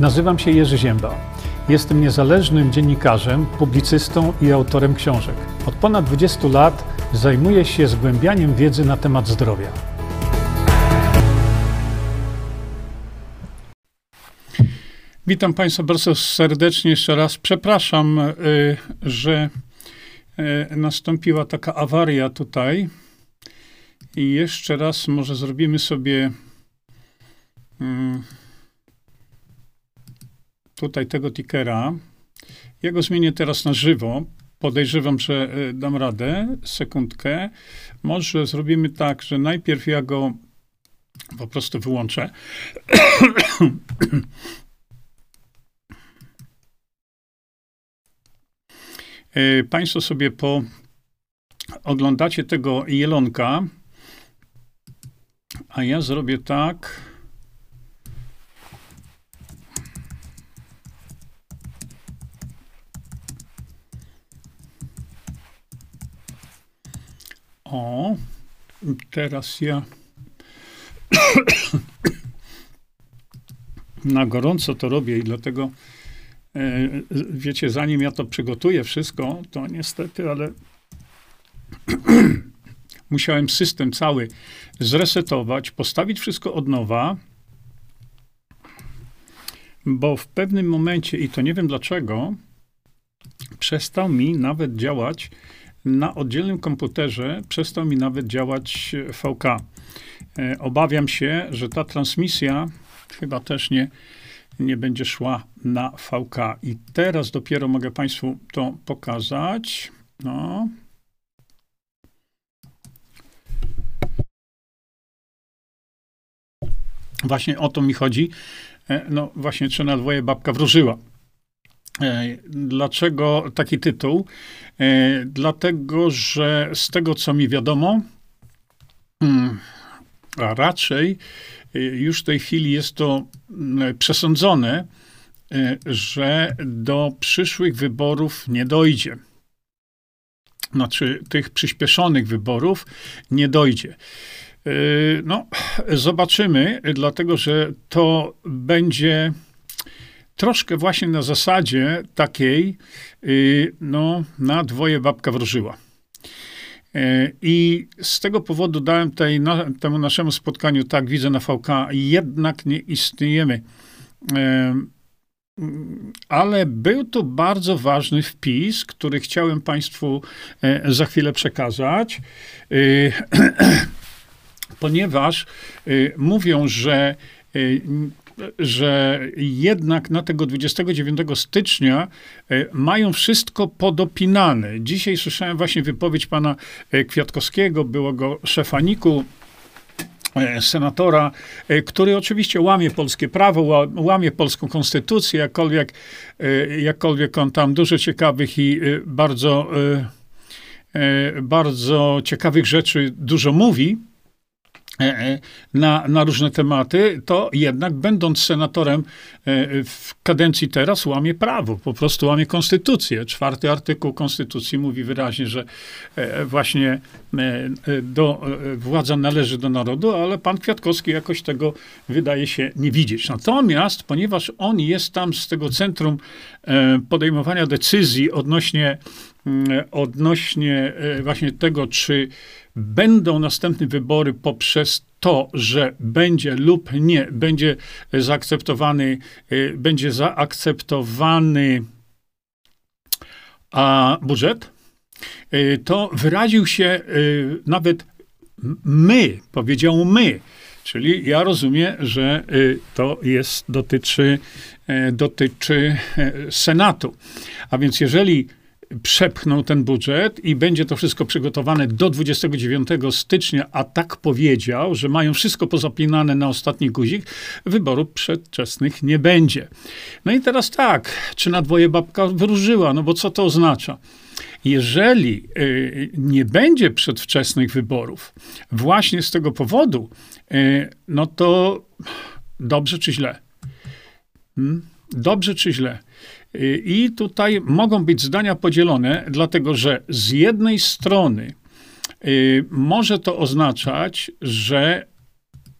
Nazywam się Jerzy Ziemba. Jestem niezależnym dziennikarzem, publicystą i autorem książek. Od ponad 20 lat zajmuję się zgłębianiem wiedzy na temat zdrowia. Witam Państwa bardzo serdecznie jeszcze raz. Przepraszam, y, że y, nastąpiła taka awaria tutaj. I jeszcze raz może zrobimy sobie mm, tutaj tego tickera. Ja go zmienię teraz na żywo. Podejrzewam, że y, dam radę. Sekundkę. Może zrobimy tak, że najpierw ja go po prostu wyłączę. Y, państwo sobie po oglądacie tego jelonka, a ja zrobię tak. O, teraz ja na gorąco to robię i dlatego e, wiecie, zanim ja to przygotuję wszystko, to niestety, ale musiałem system cały zresetować, postawić wszystko od nowa, bo w pewnym momencie, i to nie wiem dlaczego, przestał mi nawet działać na oddzielnym komputerze, przestał mi nawet działać VK. E, obawiam się, że ta transmisja chyba też nie, nie będzie szła na VK. I teraz dopiero mogę Państwu to pokazać. No. Właśnie o to mi chodzi. E, no właśnie, czy na dwoje babka wróżyła. E, dlaczego taki tytuł? E, dlatego, że z tego, co mi wiadomo, mm, a raczej już w tej chwili jest to mm, przesądzone, że do przyszłych wyborów nie dojdzie. Znaczy, tych przyspieszonych wyborów nie dojdzie. No, zobaczymy, dlatego że to będzie troszkę właśnie na zasadzie takiej, yy, no, na dwoje babka wróżyła. Yy, I z tego powodu dałem tej, na, temu naszemu spotkaniu, tak widzę na VK, jednak nie istniejemy. Ale był to bardzo ważny wpis, który chciałem Państwu za chwilę przekazać. ponieważ y, mówią, że y, że jednak na tego 29 stycznia y, mają wszystko podopinane. Dzisiaj słyszałem właśnie wypowiedź pana Kwiatkowskiego, byłego szefaniku senatora, który oczywiście łamie polskie prawo, łamie polską konstytucję, jakkolwiek, jakkolwiek on tam dużo ciekawych i bardzo, bardzo ciekawych rzeczy dużo mówi, E, e, na, na różne tematy, to jednak będąc senatorem e, w kadencji teraz łamie prawo, po prostu łamie konstytucję. Czwarty artykuł konstytucji mówi wyraźnie, że właśnie do, władza należy do narodu, ale pan Kwiatkowski jakoś tego wydaje się nie widzieć. Natomiast, ponieważ on jest tam z tego centrum podejmowania decyzji odnośnie Mm, odnośnie e, właśnie tego, czy będą następne wybory poprzez to, że będzie lub nie będzie zaakceptowany, e, będzie zaakceptowany a budżet, e, to wyraził się nawet my, powiedział my, czyli ja rozumiem, że to jest, dotyczy, dotyczy Senatu. A więc jeżeli przepchnął ten budżet i będzie to wszystko przygotowane do 29 stycznia, a tak powiedział, że mają wszystko pozapinane na ostatni guzik, wyborów przedczesnych nie będzie. No i teraz tak, czy na dwoje babka wróżyła, no bo co to oznacza? Jeżeli y, nie będzie przedwczesnych wyborów, właśnie z tego powodu, y, no to dobrze czy źle? Hmm? Dobrze czy źle? I tutaj mogą być zdania podzielone, dlatego że z jednej strony y, może to oznaczać, że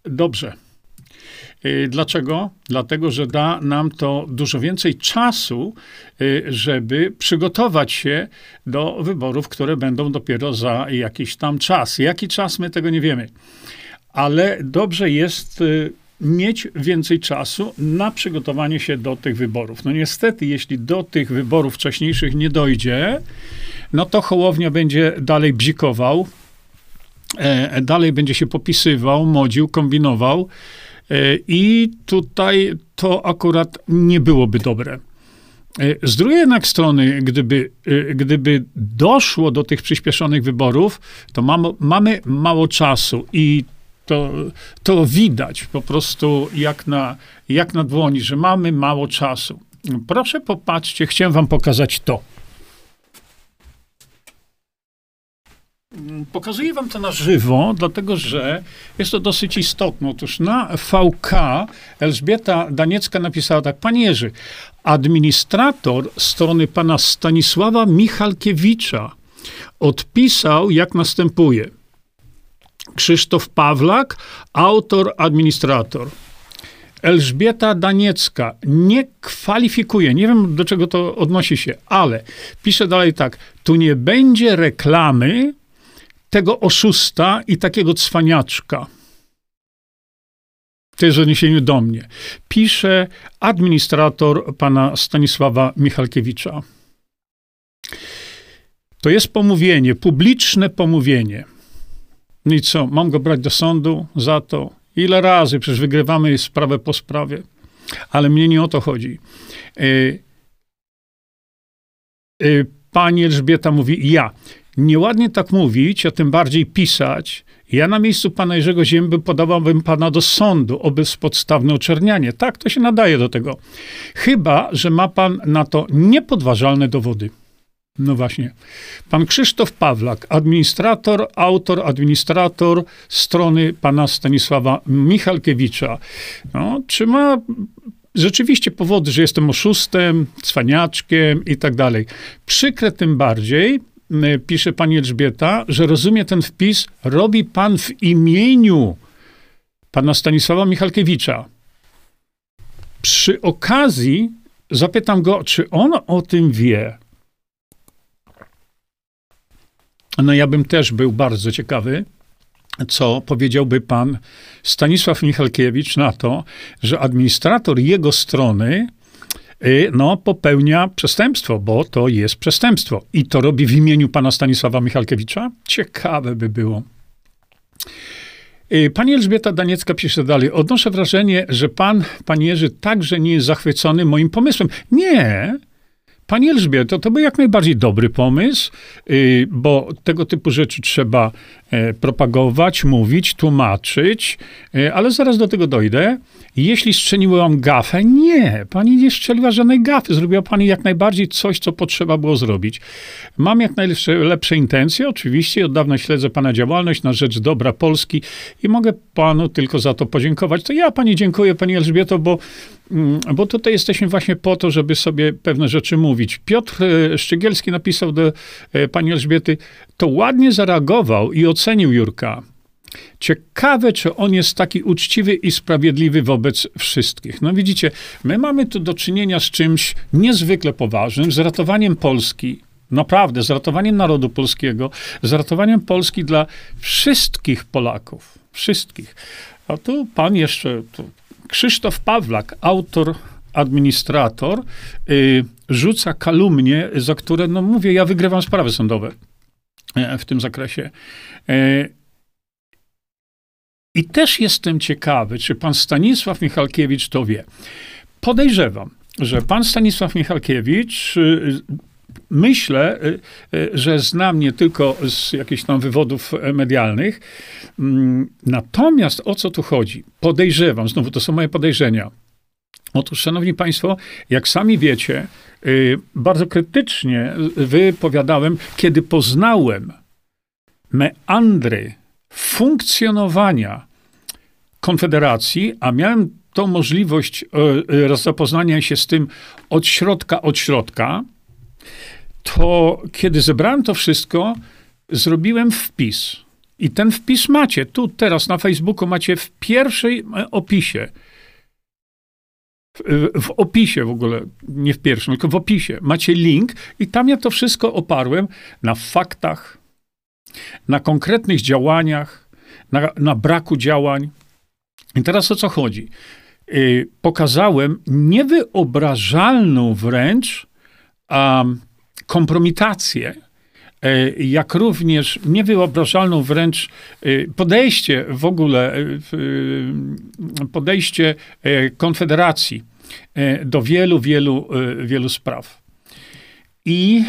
dobrze, Y, dlaczego? Dlatego, że da nam to dużo więcej czasu, y, żeby przygotować się do wyborów, które będą dopiero za jakiś tam czas. Jaki czas, my tego nie wiemy. Ale dobrze jest y, mieć więcej czasu na przygotowanie się do tych wyborów. No niestety, jeśli do tych wyborów wcześniejszych nie dojdzie, no to Hołownia będzie dalej bzikował, e, dalej będzie się popisywał, modził, kombinował e, i tutaj to akurat nie byłoby dobre. E, z drugiej jednak strony, gdyby, gdyby doszło do tych przyspieszonych wyborów, to mam, mamy mało czasu i to, to widać po prostu jak na, jak na dłoni, że mamy mało czasu. Proszę popatrzcie, chciałem wam pokazać to. Pokazuję wam to na żywo, dlatego że jest to dosyć istotne. Otóż na VK Elżbieta Daniecka napisała tak, panie Jerzy, administrator strony pana Stanisława Michalkiewicza odpisał jak następuje – Krzysztof Pawlak, autor, administrator. Elżbieta Daniecka nie kwalifikuje, nie wiem do czego to odnosi się, ale pisze dalej tak: tu nie będzie reklamy tego oszusta i takiego cwaniaczka. To jest w odniesieniu do mnie. Pisze administrator pana Stanisława Michalkiewicza. To jest pomówienie, publiczne pomówienie. No i co, mam go brać do sądu za to? Ile razy? Przecież wygrywamy sprawę po sprawie. Ale mnie nie o to chodzi. Yy, yy, pani Elżbieta mówi, ja. Nieładnie tak mówić, a tym bardziej pisać. Ja na miejscu pana Jerzego Zięby podawałbym pana do sądu o bezpodstawne oczernianie. Tak, to się nadaje do tego. Chyba, że ma pan na to niepodważalne dowody. No właśnie. Pan Krzysztof Pawlak, administrator, autor, administrator strony pana Stanisława Michalkiewicza. No, czy ma rzeczywiście powody, że jestem oszustem, cwaniaczkiem i tak dalej. Przykre tym bardziej, pisze pani Elżbieta, że rozumie ten wpis, robi pan w imieniu pana Stanisława Michalkiewicza. Przy okazji zapytam go, czy on o tym wie. No ja bym też był bardzo ciekawy, co powiedziałby pan Stanisław Michalkiewicz na to, że administrator jego strony y, no, popełnia przestępstwo, bo to jest przestępstwo. I to robi w imieniu pana Stanisława Michalkiewicza? Ciekawe by było. Y, pani Elżbieta Daniecka pisze dalej. Odnoszę wrażenie, że pan, panie Jerzy, także nie jest zachwycony moim pomysłem. Nie, Pani Elżbieto, to był jak najbardziej dobry pomysł, y, bo tego typu rzeczy trzeba propagować, mówić, tłumaczyć, e, ale zaraz do tego dojdę. Jeśli strzeliłam gafę, nie, pani nie strzeliła żadnej gafy. Zrobiła pani jak najbardziej coś, co potrzeba było zrobić. Mam jak najlepsze lepsze intencje, oczywiście. Od dawna śledzę pana działalność na rzecz dobra Polski i mogę panu tylko za to podziękować. To ja pani dziękuję, pani Elżbieto, bo Mm, bo tutaj jesteśmy właśnie po to, żeby sobie pewne rzeczy mówić. Piotr e, Szczygielski napisał do e, pani Elżbiety, to ładnie zareagował i ocenił Jurka. Ciekawe, czy on jest taki uczciwy i sprawiedliwy wobec wszystkich. No widzicie, my mamy tu do czynienia z czymś niezwykle poważnym, z ratowaniem Polski, naprawdę, z ratowaniem narodu polskiego, z ratowaniem Polski dla wszystkich Polaków. Wszystkich. A tu pan jeszcze, tu Krzysztof Pawlak, autor, administrator, y, rzuca kalumnie, za które, no mówię, ja wygrywam sprawy sądowe w tym zakresie. E, I też jestem ciekawy, czy pan Stanisław Michalkiewicz to wie. Podejrzewam, że pan Stanisław Michalkiewicz y, myślę, y, y, że znam nie tylko z jakichś tam wywodów medialnych. Mm, natomiast o co tu chodzi? Podejrzewam, znowu to są moje podejrzenia. Otóż, szanowni państwo, jak sami wiecie, y, bardzo krytycznie wypowiadałem, kiedy poznałem meandry funkcjonowania Konfederacji, a miałem tą możliwość zapoznania się z tym od środka, od środka, to kiedy zebrałem to wszystko, zrobiłem wpis. I ten wpis macie tu, teraz na Facebooku, macie w pierwszej e, opisie. W, opisie w ogóle, nie w pierwszym, tylko w opisie, macie link i tam ja to wszystko oparłem na faktach, na konkretnych działaniach, na, na braku działań. I teraz o co chodzi? Yy, pokazałem niewyobrażalną wręcz um, kompromitację, jak również niewyobrażalną wręcz yy, podejście w ogóle, yy, podejście Konfederacji do wielu, wielu, wielu spraw. I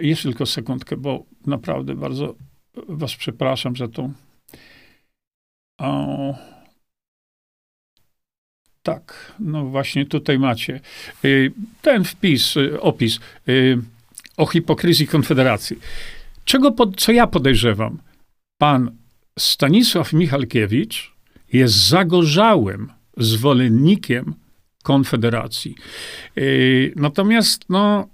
jeszcze tylko sekundkę, bo naprawdę bardzo was przepraszam za to. O, tak, no właśnie tutaj macie ten wpis, opis o hipokryzji Konfederacji. Czego, co ja podejrzewam? Pan Stanisław Michalkiewicz jest zagorzałym zwolennikiem Konfederacji. Natomiast, no,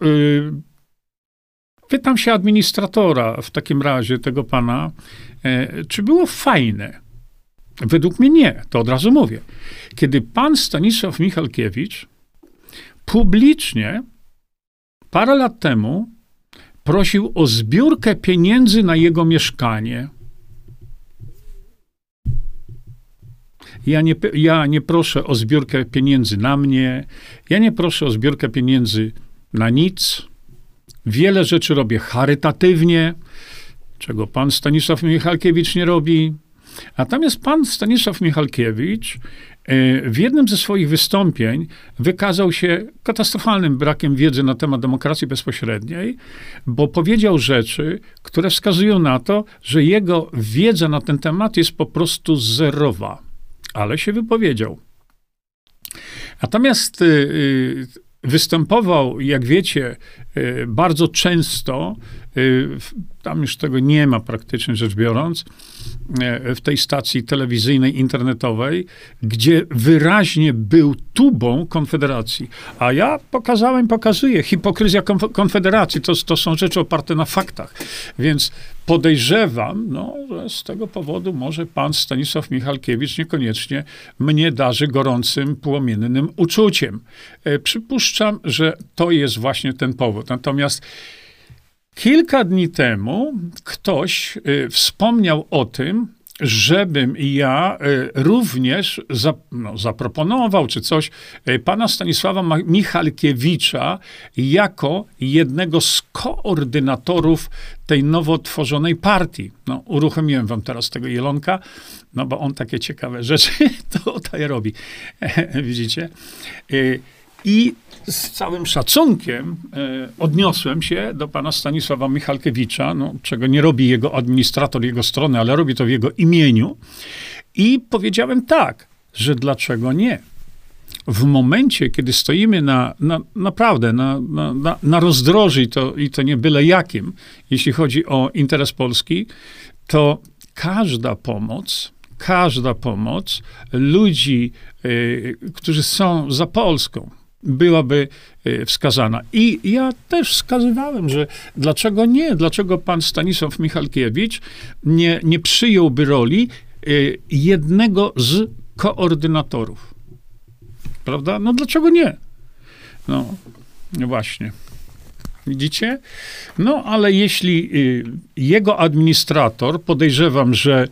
pytam się administratora w takim razie tego pana, czy było fajne, Według mnie nie, to od razu mówię. Kiedy pan Stanisław Michalkiewicz publicznie parę lat temu prosił o zbiórkę pieniędzy na jego mieszkanie. Ja nie, ja nie proszę o zbiórkę pieniędzy na mnie, ja nie proszę o zbiórkę pieniędzy na nic. Wiele rzeczy robię charytatywnie, czego pan Stanisław Michalkiewicz nie robi. Natomiast pan Stanisław Michalkiewicz w jednym ze swoich wystąpień wykazał się katastrofalnym brakiem wiedzy na temat demokracji bezpośredniej, bo powiedział rzeczy, które wskazują na to, że jego wiedza na ten temat jest po prostu zerowa. Ale się wypowiedział. Natomiast e, występował, jak wiecie, e, bardzo często, tam już tego nie ma praktycznie rzecz biorąc, E, w tej stacji telewizyjnej, internetowej, gdzie wyraźnie był tubą Konfederacji. A ja pokazałem, pokazuję, hipokryzja Konfederacji, to, to są rzeczy oparte na faktach. Więc podejrzewam, no, że z tego powodu może pan Stanisław Michalkiewicz niekoniecznie mnie darzy gorącym, płomiennym uczuciem. E, przypuszczam, że to jest właśnie ten powód. Natomiast Kilka dni temu ktoś y, wspomniał o tym, żebym ja y, również za, no, zaproponował, czy coś, y, pana Stanisława Michalkiewicza jako jednego z koordynatorów tej nowo tworzonej partii. No, uruchomiłem wam teraz tego Jelonka, no bo on takie ciekawe rzeczy tutaj robi. Widzicie? I z całym szacunkiem e, odniosłem się do pana Stanisława Michalkiewicza, no, czego nie robi jego administrator jego strony, ale robi to w jego imieniu. I powiedziałem tak, że dlaczego nie? W momencie, kiedy stoimy na, na naprawdę na, na, na rozdroży, i to, i to nie byle jakim, jeśli chodzi o interes Polski, to każda pomoc, każda pomoc ludzi, y, którzy są za Polską, byłaby e, wskazana. I ja też wskazywałem, że dlaczego nie, dlaczego pan Stanisław Michalkiewicz nie, nie przyjąłby roli e, jednego z koordynatorów. Prawda? No dlaczego nie? No, właśnie. Widzicie? No, ale jeśli y, jego administrator, podejrzewam, że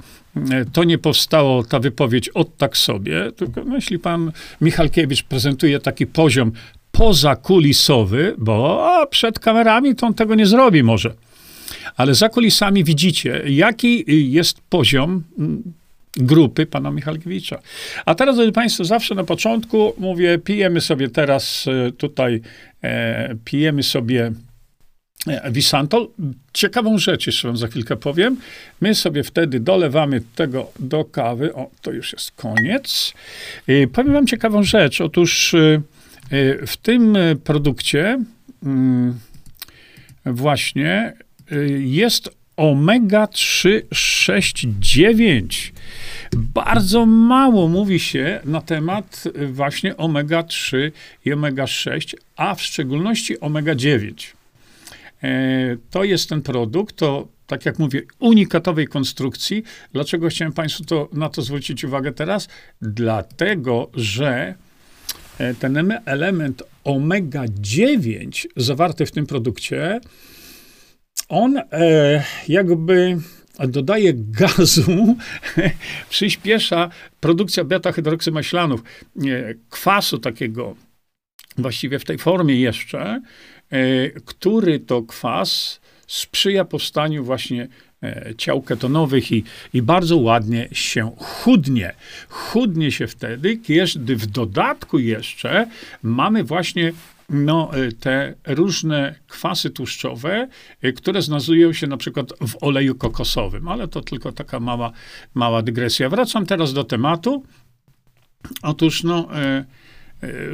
to nie powstało, ta wypowiedź od tak sobie, tylko no, jeśli pan Michalkiewicz prezentuje taki poziom pozakulisowy, bo a, przed kamerami to on tego nie zrobi może. Ale za kulisami widzicie, jaki jest poziom mm, grupy pana Michalkiewicza. A teraz, drodzy Państwo, zawsze na początku mówię, pijemy sobie teraz e, tutaj, e, pijemy sobie Wisantol. Ciekawą rzecz jeszcze wam za chwilkę powiem. My sobie wtedy dolewamy tego do kawy. O, to już jest koniec. Powiem wam ciekawą rzecz. Otóż y, w tym produkcie mm, właśnie jest omega 3, 6, 9. Bardzo mało mówi się na temat właśnie omega 3 i omega 6, a w szczególności omega 9. E, to jest ten produkt, to tak jak mówię, unikatowej konstrukcji. Dlaczego chciałem Państwu to, na to zwrócić uwagę teraz? Dlatego, że ten element omega-9 zawarty w tym produkcie, on e, jakby dodaje gazu, przyspiesza produkcja beta-hydroksymaślanów, kwasu takiego, właściwie w tej formie jeszcze, e, który to kwas sprzyja powstaniu właśnie e, ciał ketonowych i, i bardzo ładnie się chudnie. Chudnie się wtedy, kiedy w dodatku jeszcze mamy właśnie no, y, te różne kwasy tłuszczowe, które znajdują się na przykład w oleju kokosowym, ale to tylko taka mała, mała dygresja. Wracam teraz do tematu. Otóż, no,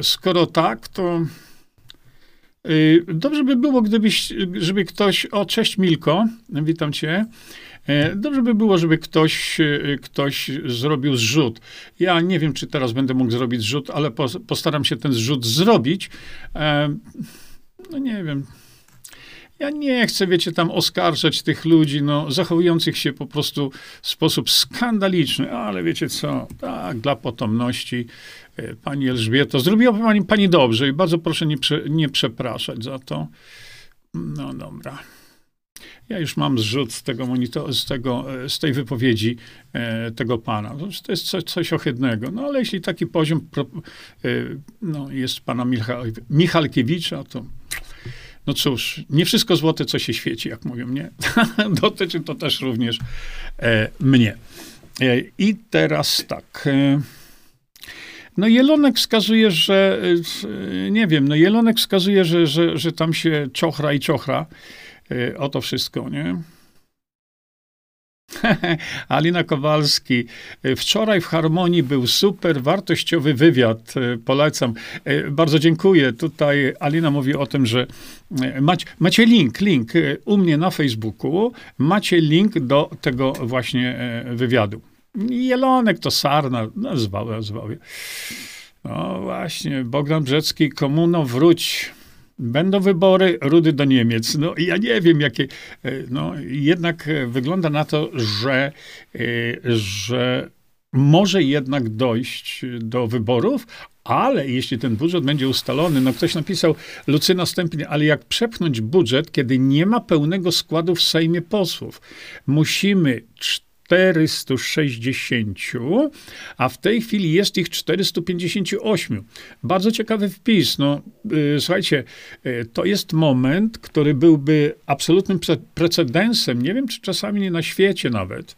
skoro tak, to dobrze by było, gdybyś, żeby ktoś, o, cześć Milko, witam cię, E, dobrze by było, żeby ktoś, e, ktoś zrobił zrzut. Ja nie wiem, czy teraz będę mógł zrobić zrzut, ale postaram się ten zrzut zrobić. E, no nie wiem. Ja nie chcę, wiecie, tam oskarżać tych ludzi, no, zachowujących się po prostu w sposób skandaliczny, ale wiecie co, tak, dla potomności, pani Elżbieto, zrobiła pani, pani dobrze i bardzo proszę nie, prze, nie przepraszać za to. No dobra. Ja już mam zrzut z tego monitor, z, tego, z tej wypowiedzi e, tego pana. To jest coś, coś ohydnego. No ale jeśli taki poziom pro, e, no, jest pana Michal, Michalkiewicza, to no cóż, nie wszystko złote, co się świeci, jak mówią, nie? Dotyczy to też również e, mnie. E, I teraz tak. E, no Jelonek wskazuje, że e, nie wiem, no Jelonek wskazuje, że, że, że tam się czochra i czochra. Y, o to wszystko, nie? Alina Kowalski. Wczoraj w Harmonii był super wartościowy wywiad. Y, polecam. Bardzo dziękuję. Tutaj Alina mówi o tym, że macie, macie link, link u mnie na Facebooku. Macie link do tego właśnie wywiadu. Jelonek to Sarna. Nazwał, nazwał. No właśnie, Bogdan Brzecki, komuno wróć. Będą wybory, Rudy do Niemiec. No ja nie wiem, jakie. E, no, jednak e, wygląda na to, że, e, że może jednak dojść do wyborów, ale jeśli ten budżet będzie ustalony, no ktoś napisał, Lucyna Stępień, ale jak przepchnąć budżet, kiedy nie ma pełnego składu w Sejmie posłów? Musimy 460, a w tej chwili jest ich 458. Bardzo ciekawy wpis. No, yy, słuchajcie, yy, to jest moment, który byłby absolutnym pre precedensem. Nie wiem, czy czasami nie na świecie nawet.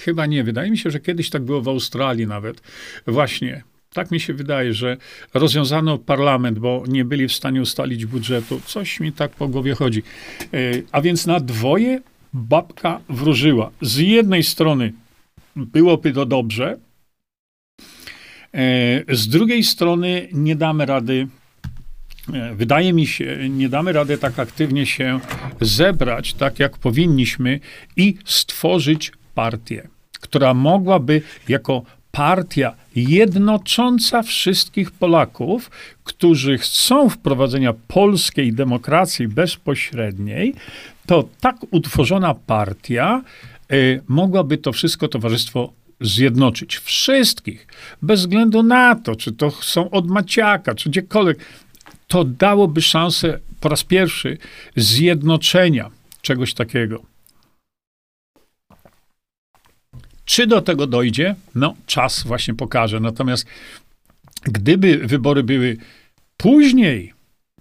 Chyba nie. Wydaje mi się, że kiedyś tak było w Australii nawet. Właśnie. Tak mi się wydaje, że rozwiązano parlament, bo nie byli w stanie ustalić budżetu. Coś mi tak po głowie chodzi. Yy, a więc na dwoje babka wróżyła. Z jednej strony byłoby to dobrze, e, z drugiej strony nie damy rady, e, wydaje mi się, nie damy rady tak aktywnie się zebrać, tak jak powinniśmy i stworzyć partię, która mogłaby jako partia jednocząca wszystkich Polaków, którzy chcą wprowadzenia polskiej demokracji bezpośredniej, to tak utworzona partia y, mogłaby to wszystko towarzystwo zjednoczyć. Wszystkich. Bez względu na to, czy to są od Maciaka, czy gdziekolwiek. To dałoby szansę po raz pierwszy zjednoczenia czegoś takiego. Czy do tego dojdzie? No, czas właśnie pokaże. Natomiast gdyby wybory były później,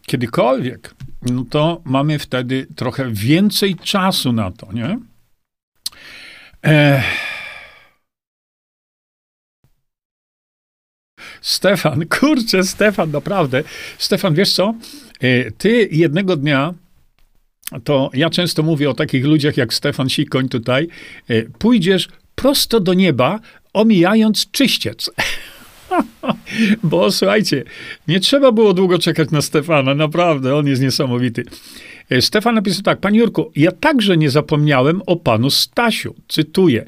kiedykolwiek, no to mamy wtedy trochę więcej czasu na to, nie? Stefan, kurczę, Stefan, naprawdę. Stefan, wiesz co? E, ty jednego dnia, to ja często mówię o takich ludziach jak Stefan Sikoń tutaj, e, pójdziesz prosto do nieba, omijając czyściec. Bo słuchajcie, nie trzeba było długo czekać na Stefana, naprawdę, on jest niesamowity. E, Stefan napisał tak, panie Jurku, ja także nie zapomniałem o panu Stasiu. Cytuję.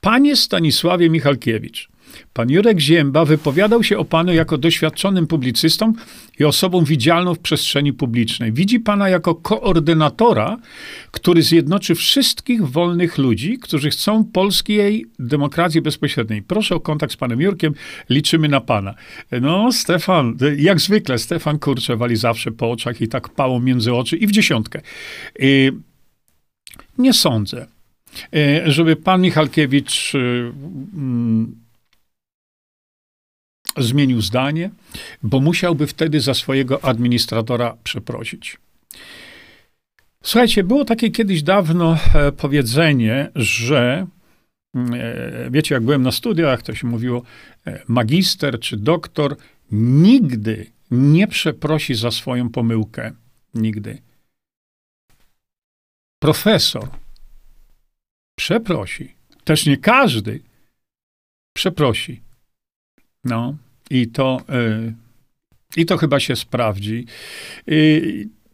Panie Stanisławie Michalkiewicz, Pan Jurek Zięba wypowiadał się o panu jako doświadczonym publicystą i osobą widzialną w przestrzeni publicznej. Widzi pana jako koordynatora, który zjednoczy wszystkich wolnych ludzi, którzy chcą polskiej demokracji bezpośredniej. Proszę o kontakt z panem Jurkiem, liczymy na pana. No, Stefan, jak zwykle, Stefan kurczę wali zawsze po oczach i tak pało między oczy i w dziesiątkę. Y, nie sądzę, y, żeby pan Michalkiewicz y, mm, zmienił zdanie, bo musiałby wtedy za swojego administratora przeprosić. Słuchajcie, było takie kiedyś dawno e, powiedzenie, że mm, e, wiecie, jak byłem na studiach, to się mówiło, e, magister czy doktor nigdy nie przeprosi za swoją pomyłkę. Nigdy. Profesor przeprosi. Też nie każdy przeprosi. No. I to, y, i to chyba się sprawdzi.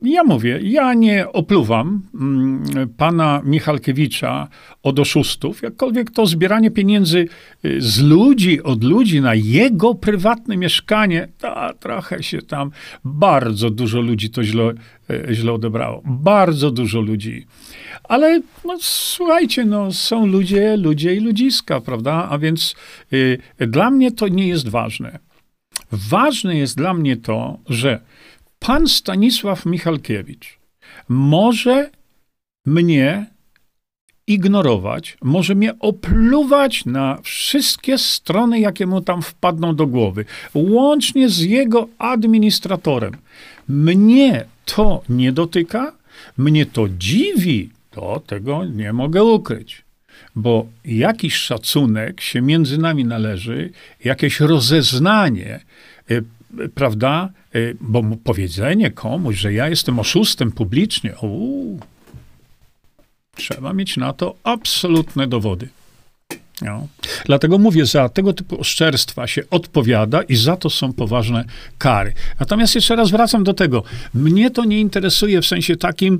Y, ja mówię, ja nie opluwam mm, pana Michalkiewicza od oszustów, jakkolwiek to zbieranie pieniędzy y, z ludzi, od ludzi na jego prywatne mieszkanie, to trochę się tam, bardzo dużo ludzi to źle, źle odebrało. Bardzo dużo ludzi. Ale no, słuchajcie, no, są ludzie, ludzie i ludziska, prawda? A więc y, dla mnie to nie jest ważne. Ważne jest dla mnie to, że pan Stanisław Michalkiewicz może mnie ignorować, może mnie opluwać na wszystkie strony, jakie mu tam wpadną do głowy, łącznie z jego administratorem. Mnie to nie dotyka, mnie to dziwi, to tego nie mogę ukryć. Bo jakiś szacunek się między nami należy, jakieś rozeznanie, y, prawda? Y, bo powiedzenie komuś, że ja jestem oszustem publicznie, uu, trzeba mieć na to absolutne dowody. No. Dlatego mówię, za tego typu oszczerstwa się odpowiada i za to są poważne kary. Natomiast jeszcze raz wracam do tego. Mnie to nie interesuje w sensie takim,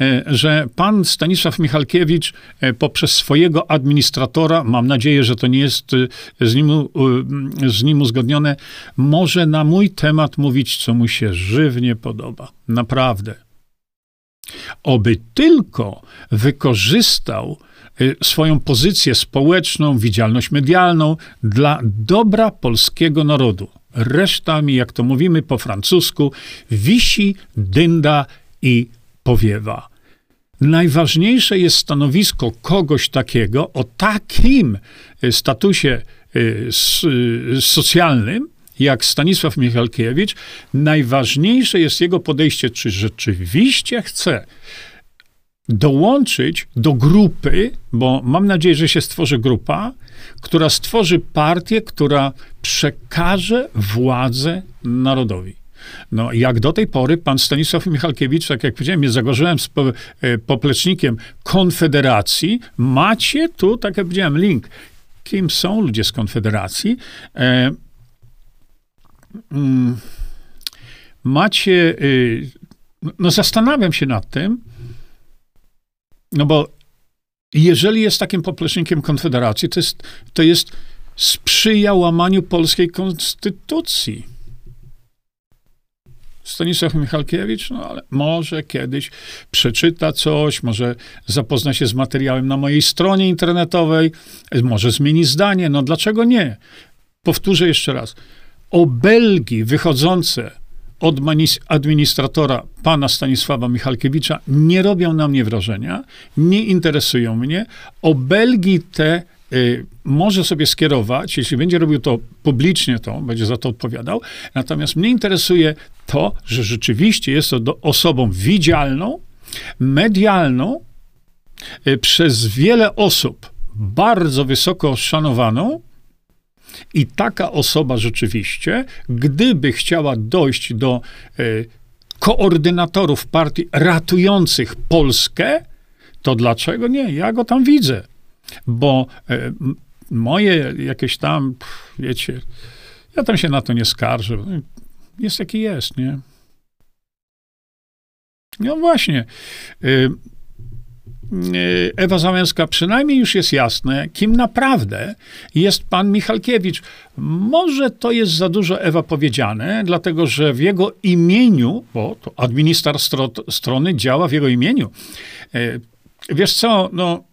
e, że pan Stanisław Michalkiewicz e, poprzez swojego administratora, mam nadzieję, że to nie jest e, z nim, z nim uzgodnione, może na mój temat mówić, co mu się żywnie podoba. Naprawdę. Oby tylko wykorzystał swoją pozycję społeczną, widzialność medialną dla dobra polskiego narodu. Resztami, jak to mówimy po francusku, wisi, dynda i powiewa. Najważniejsze jest stanowisko kogoś takiego o takim y, statusie y, socjalnym, jak Stanisław Michalkiewicz. Najważniejsze jest jego podejście, czy rzeczywiście chce dołączyć do grupy, bo mam nadzieję, że się stworzy grupa, która stworzy partię, która przekaże władzę narodowi. No, jak do tej pory pan Stanisław Michalkiewicz, tak jak powiedziałem, jest zagorzyłem z po, e, poplecznikiem Konfederacji. Macie tu, tak jak powiedziałem, link. Kim są ludzie z Konfederacji? E, mm, macie, y, no zastanawiam się nad tym, no bo jeżeli jest takim poplecznikiem Konfederacji, to jest, to jest sprzyja łamaniu polskiej konstytucji. Stanisław Michalkiewicz, no ale może kiedyś przeczyta coś, może zapozna się z materiałem na mojej stronie internetowej, może zmieni zdanie. No dlaczego nie? Powtórzę jeszcze raz. Obelgi wychodzące od administratora pana Stanisława Michalkiewicza nie robią na mnie wrażenia, nie interesują mnie. Obelgi te y, może sobie skierować, jeśli będzie robił to publicznie, to będzie za to odpowiadał. Natomiast mnie interesuje to, że rzeczywiście jest to do, osobą widzialną, medialną, y, przez wiele osób bardzo wysoko szanowaną, i taka osoba rzeczywiście, gdyby chciała dojść do e, koordynatorów partii ratujących Polskę, to dlaczego nie? Ja go tam widzę. Bo e, moje jakieś tam, wiecie, ja tam się na to nie skarżę. Jest jaki jest, nie? No właśnie. E, Ewa Załęska, przynajmniej już jest jasne, kim naprawdę jest pan Michalkiewicz. Może to jest za dużo Ewa powiedziane, dlatego że w jego imieniu, bo to administrator strony działa w jego imieniu. E, wiesz co, no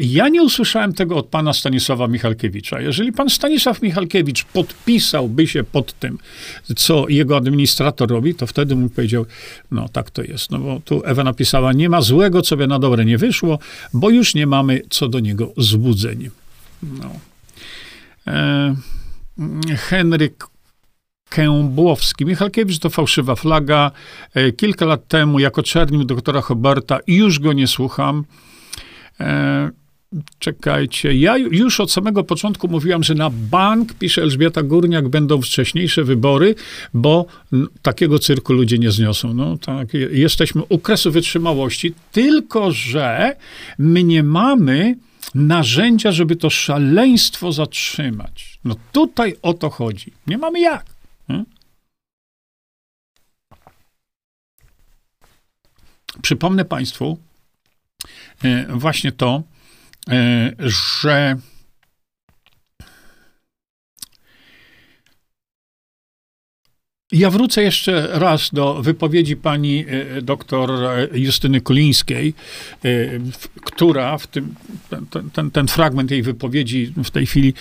ja nie usłyszałem tego od pana Stanisława Michalkiewicza. Jeżeli pan Stanisław Michalkiewicz podpisałby się pod tym, co jego administrator robi, to wtedy mu powiedział, no tak to jest. No bo tu Ewa napisała, nie ma złego, co by na dobre nie wyszło, bo już nie mamy co do niego złudzeń. No. E, Henryk Kębłowski. Michalkiewicz to fałszywa flaga. E, kilka lat temu jako czernił doktora Huberta i już go nie słucham. E, Czekajcie, ja już od samego początku mówiłam, że na bank, pisze Elżbieta Górniak, będą wcześniejsze wybory, bo takiego cyrku ludzie nie zniosą. No tak, jesteśmy u kresu wytrzymałości, tylko że my nie mamy narzędzia, żeby to szaleństwo zatrzymać. No tutaj o to chodzi. Nie mamy jak. Hmm? Przypomnę Państwu e, właśnie to, że Ja wrócę jeszcze raz do wypowiedzi pani e, doktor Justyny Kulińskiej, e, która w tym, ten, ten, ten, fragment jej wypowiedzi w tej chwili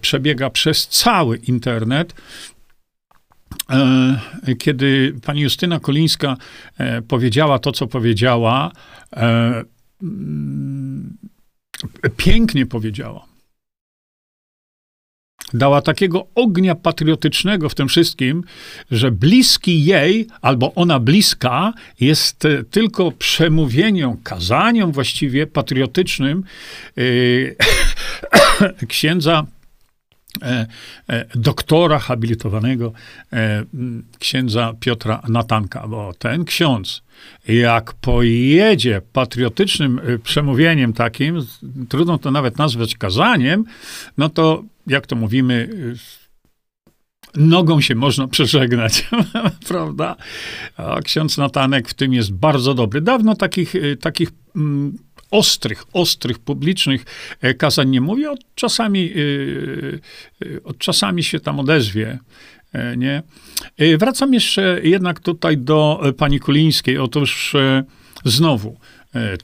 przebiega przez cały internet. Kiedy pani Justyna Kolińska powiedziała to, co powiedziała, pięknie powiedziała. Dała takiego ognia patriotycznego w tym wszystkim, że bliski jej, albo ona bliska, jest e, tylko przemówieniem, kazaniem właściwie patriotycznym yy, księdza doktora habilitowanego e, księdza Piotra Natanka, bo ten ksiądz, jak pojedzie patriotycznym przemówieniem takim, trudno to nawet nazwać kazaniem, no to jak to mówimy, nogą się można przeżegnać, prawda? A ksiądz Natanek w tym jest bardzo dobry. Dawno takich, takich mm, ostrych, ostrych, publicznych e, kazań nie mówię, od czasami, e, e, od czasami się tam odezwie. Nie? Wracam jeszcze jednak tutaj do pani Kulińskiej. Otóż znowu,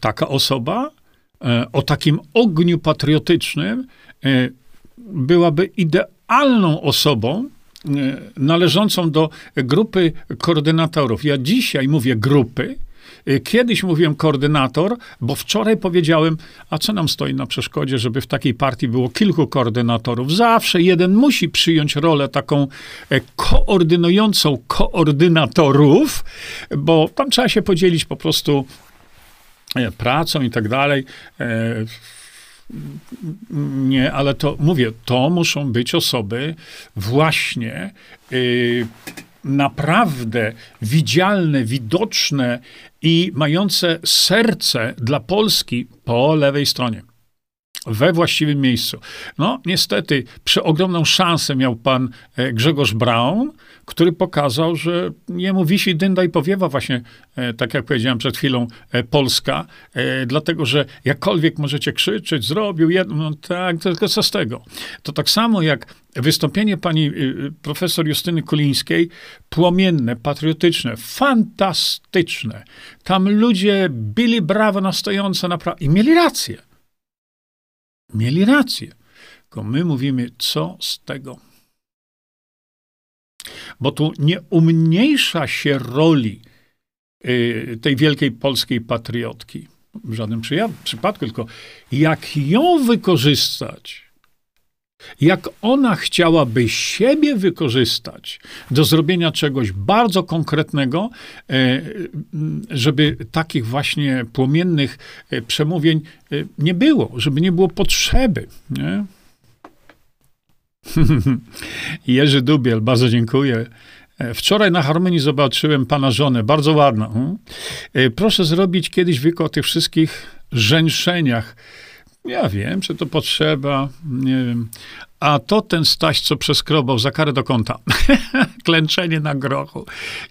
taka osoba o takim ogniu patriotycznym byłaby idealną osobą, należącą do grupy koordynatorów. Ja dzisiaj mówię grupy, kiedyś mówiłem koordynator, bo wczoraj powiedziałem, a co nam stoi na przeszkodzie, żeby w takiej partii było kilku koordynatorów. Zawsze jeden musi przyjąć rolę taką e, koordynującą koordynatorów, bo tam trzeba się podzielić po prostu e, pracą i tak dalej. E, nie, ale to mówię, to muszą być osoby właśnie y, naprawdę widzialne, widoczne i mające serce dla Polski po lewej stronie. We właściwym miejscu. No, niestety, przeogromną szansę miał pan e, Grzegorz Braun, który pokazał, że jemu wisi dynda i powiewa właśnie, e, tak jak powiedziałem przed chwilą, e, Polska, dlatego, że jakkolwiek możecie krzyczeć, zrobił jedno, no tak, tylko co z tego? To tak samo jak wystąpienie pani profesor Justyny Kulińskiej, płomienne, patriotyczne, fantastyczne. Tam ludzie bili brawo na naprawdę i mieli rację. Mieli rację. Tylko my mówimy, co z tego? Bo tu nie umniejsza się roli y, tej wielkiej polskiej patriotki. W żadnym przypadku, tylko jak ją wykorzystać, jak ona chciałaby siebie wykorzystać do zrobienia czegoś bardzo konkretnego, e, żeby takich właśnie płomiennych e, przemówień e, nie było, żeby nie było potrzeby. Nie? Jerzy Dubiel, bardzo dziękuję. Wczoraj na Harmonii zobaczyłem pana żonę, bardzo ładna. Hmm? Proszę zrobić kiedyś wykład o tych wszystkich żeńszeniach Ja wiem, że to potrzeba, nie wiem. A to ten Staś, co przeskrobał za karę do kąta. Klęczenie na grochu.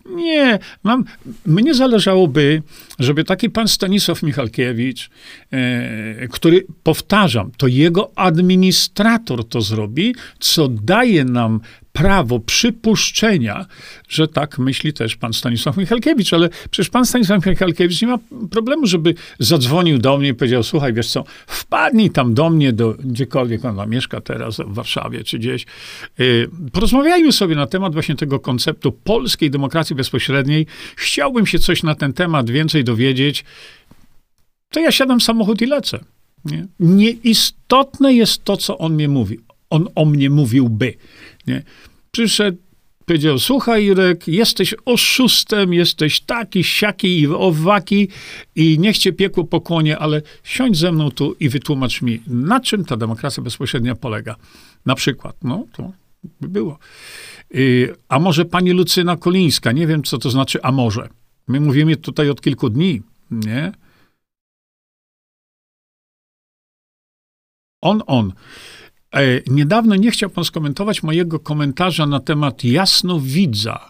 Nie, mam, mnie zależałoby, żeby taki pan Stanisław Michalkiewicz, e, który, powtarzam, to jego administrator to zrobi, co daje nam prawo przypuszczenia, że tak myśli też pan Stanisław Michalkiewicz, ale przecież pan Stanisław Michalkiewicz nie ma problemu, żeby zadzwonił do mnie i powiedział, słuchaj, wiesz co, wpadnij tam do mnie, do gdziekolwiek ona mieszka teraz, w Warszawie czy gdzieś. Y, porozmawiajmy sobie na temat właśnie tego konceptu polskiej demokracji bezpośredniej. Chciałbym się coś na ten temat więcej dowiedzieć. To ja siadam w samochód i lecę. Nie? Nieistotne jest to, co on mnie mówi. On o mnie mówiłby. Nie? Przyszedł, powiedział, słuchaj Jurek, jesteś oszustem, jesteś taki, siaki i owaki i niech cię piekło pokłonie, ale siądź ze mną tu i wytłumacz mi, na czym ta demokracja bezpośrednia polega. Na przykład, no to by było. Y, a może pani Lucyna Kolińska, nie wiem, co to znaczy a może. My mówimy tutaj od kilku dni, nie? On, on. E, niedawno nie chciał pan skomentować mojego komentarza na temat jasnowidza.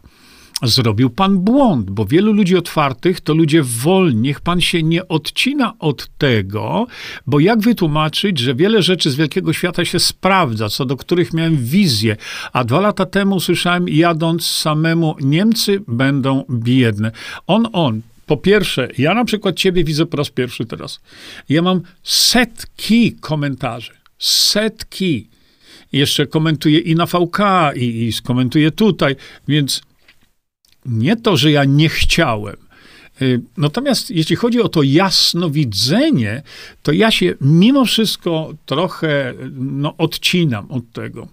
Zrobił pan błąd, bo wielu ludzi otwartych to ludzie wolni. Niech pan się nie odcina od tego, bo jak wytłumaczyć, że wiele rzeczy z wielkiego świata się sprawdza, co do których miałem wizję, a dwa lata temu słyszałem, jadąc samemu, Niemcy będą biedne. On, on, po pierwsze, ja na przykład ciebie widzę po raz pierwszy teraz. Ja mam setki komentarzy setki. Jeszcze komentuje i na VK, i, i tutaj, więc nie to, że ja nie chciałem. Y, natomiast jeśli chodzi o to jasnowidzenie, to ja się mimo wszystko trochę no, odcinam od tego.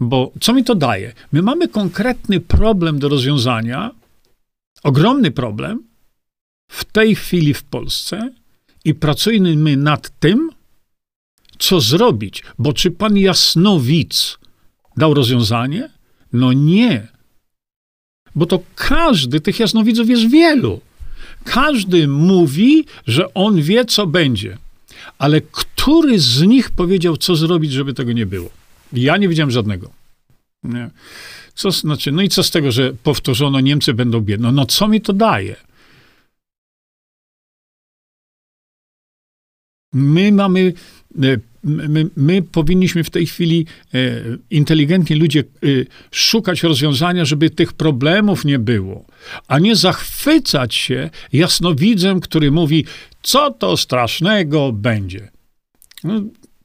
Bo co mi to daje? My mamy konkretny problem do rozwiązania, ogromny problem w tej chwili w Polsce i pracujemy nad tym, co zrobić, bo czy pan Jasnowic dał rozwiązanie? No nie. Bo to każdy tych jasnowidzów jest wielu. Każdy mówi, że on wie, co będzie. Ale który z nich powiedział, co zrobić, żeby tego nie było? Ja nie widziałem żadnego. Nie. Co znaczy, no i co z tego, że powtórzono, Niemcy będą biedne? No co mi to daje? My mamy e, my, my, powinniśmy w tej chwili, e, inteligentni ludzie, e, szukać rozwiązania, żeby tych problemów nie było, a nie zachwycać się jasnowidzem, który mówi, co to strasznego będzie. No,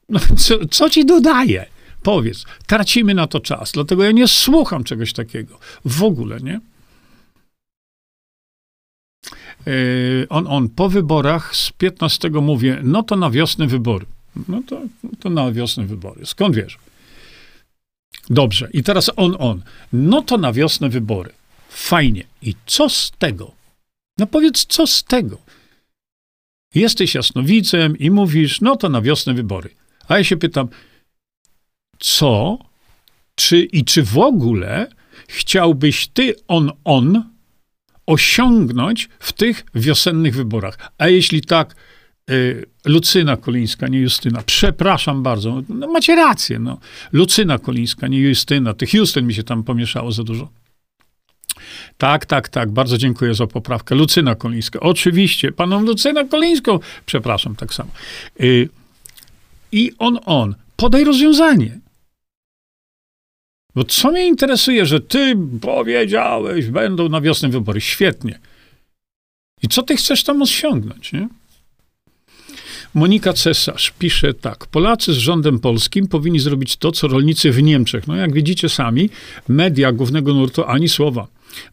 no, co, co ci dodaje? Powiedz, tracimy na to czas, dlatego ja nie słucham czegoś takiego. W ogóle, nie? E, on, on, po wyborach z 15 mówię, no to na wiosnę wybory. No to, to na wiosnę wybory. Skąd wiesz? Dobrze. I teraz on, on. No to na wiosnę wybory. Fajnie. I co z tego? No powiedz, co z tego? Jesteś jasnowidzem i mówisz, no to na wiosnę wybory. A ja się pytam, co, czy i czy w ogóle chciałbyś ty, on, on, osiągnąć w tych wiosennych wyborach? A jeśli tak, Y, Lucyna Kolińska, nie Justyna. Przepraszam bardzo. No, macie rację. No. Lucyna Kolińska, nie Justyna. Tych Justyn mi się tam pomieszało za dużo. Tak, tak, tak. Bardzo dziękuję za poprawkę. Lucyna Kolińska. Oczywiście. Paną Lucyna Kolińską. Przepraszam, tak samo. Y, I on, on. Podaj rozwiązanie. Bo co mnie interesuje, że ty powiedziałeś, będą na wiosnę wybory. Świetnie. I co ty chcesz tam osiągnąć, nie? Monika Cesarz pisze tak. Polacy z rządem polskim powinni zrobić to, co rolnicy w Niemczech. No jak widzicie sami, media głównego nurtu ani słowa.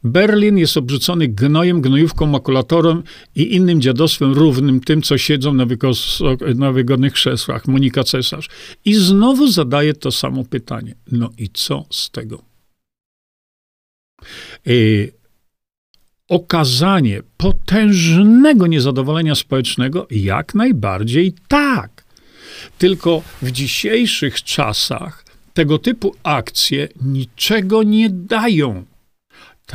Berlin jest obrzucony gnojem, gnojówką, makulatorem i innym dziadostwem równym tym, co siedzą na, na wygodnych krzesłach. Monika Cesarz. I znowu zadaje to samo pytanie. No i co z tego? Yy, okazanie potężnego niezadowolenia społecznego? Jak najbardziej tak. Tylko w dzisiejszych czasach tego typu akcje niczego nie dają.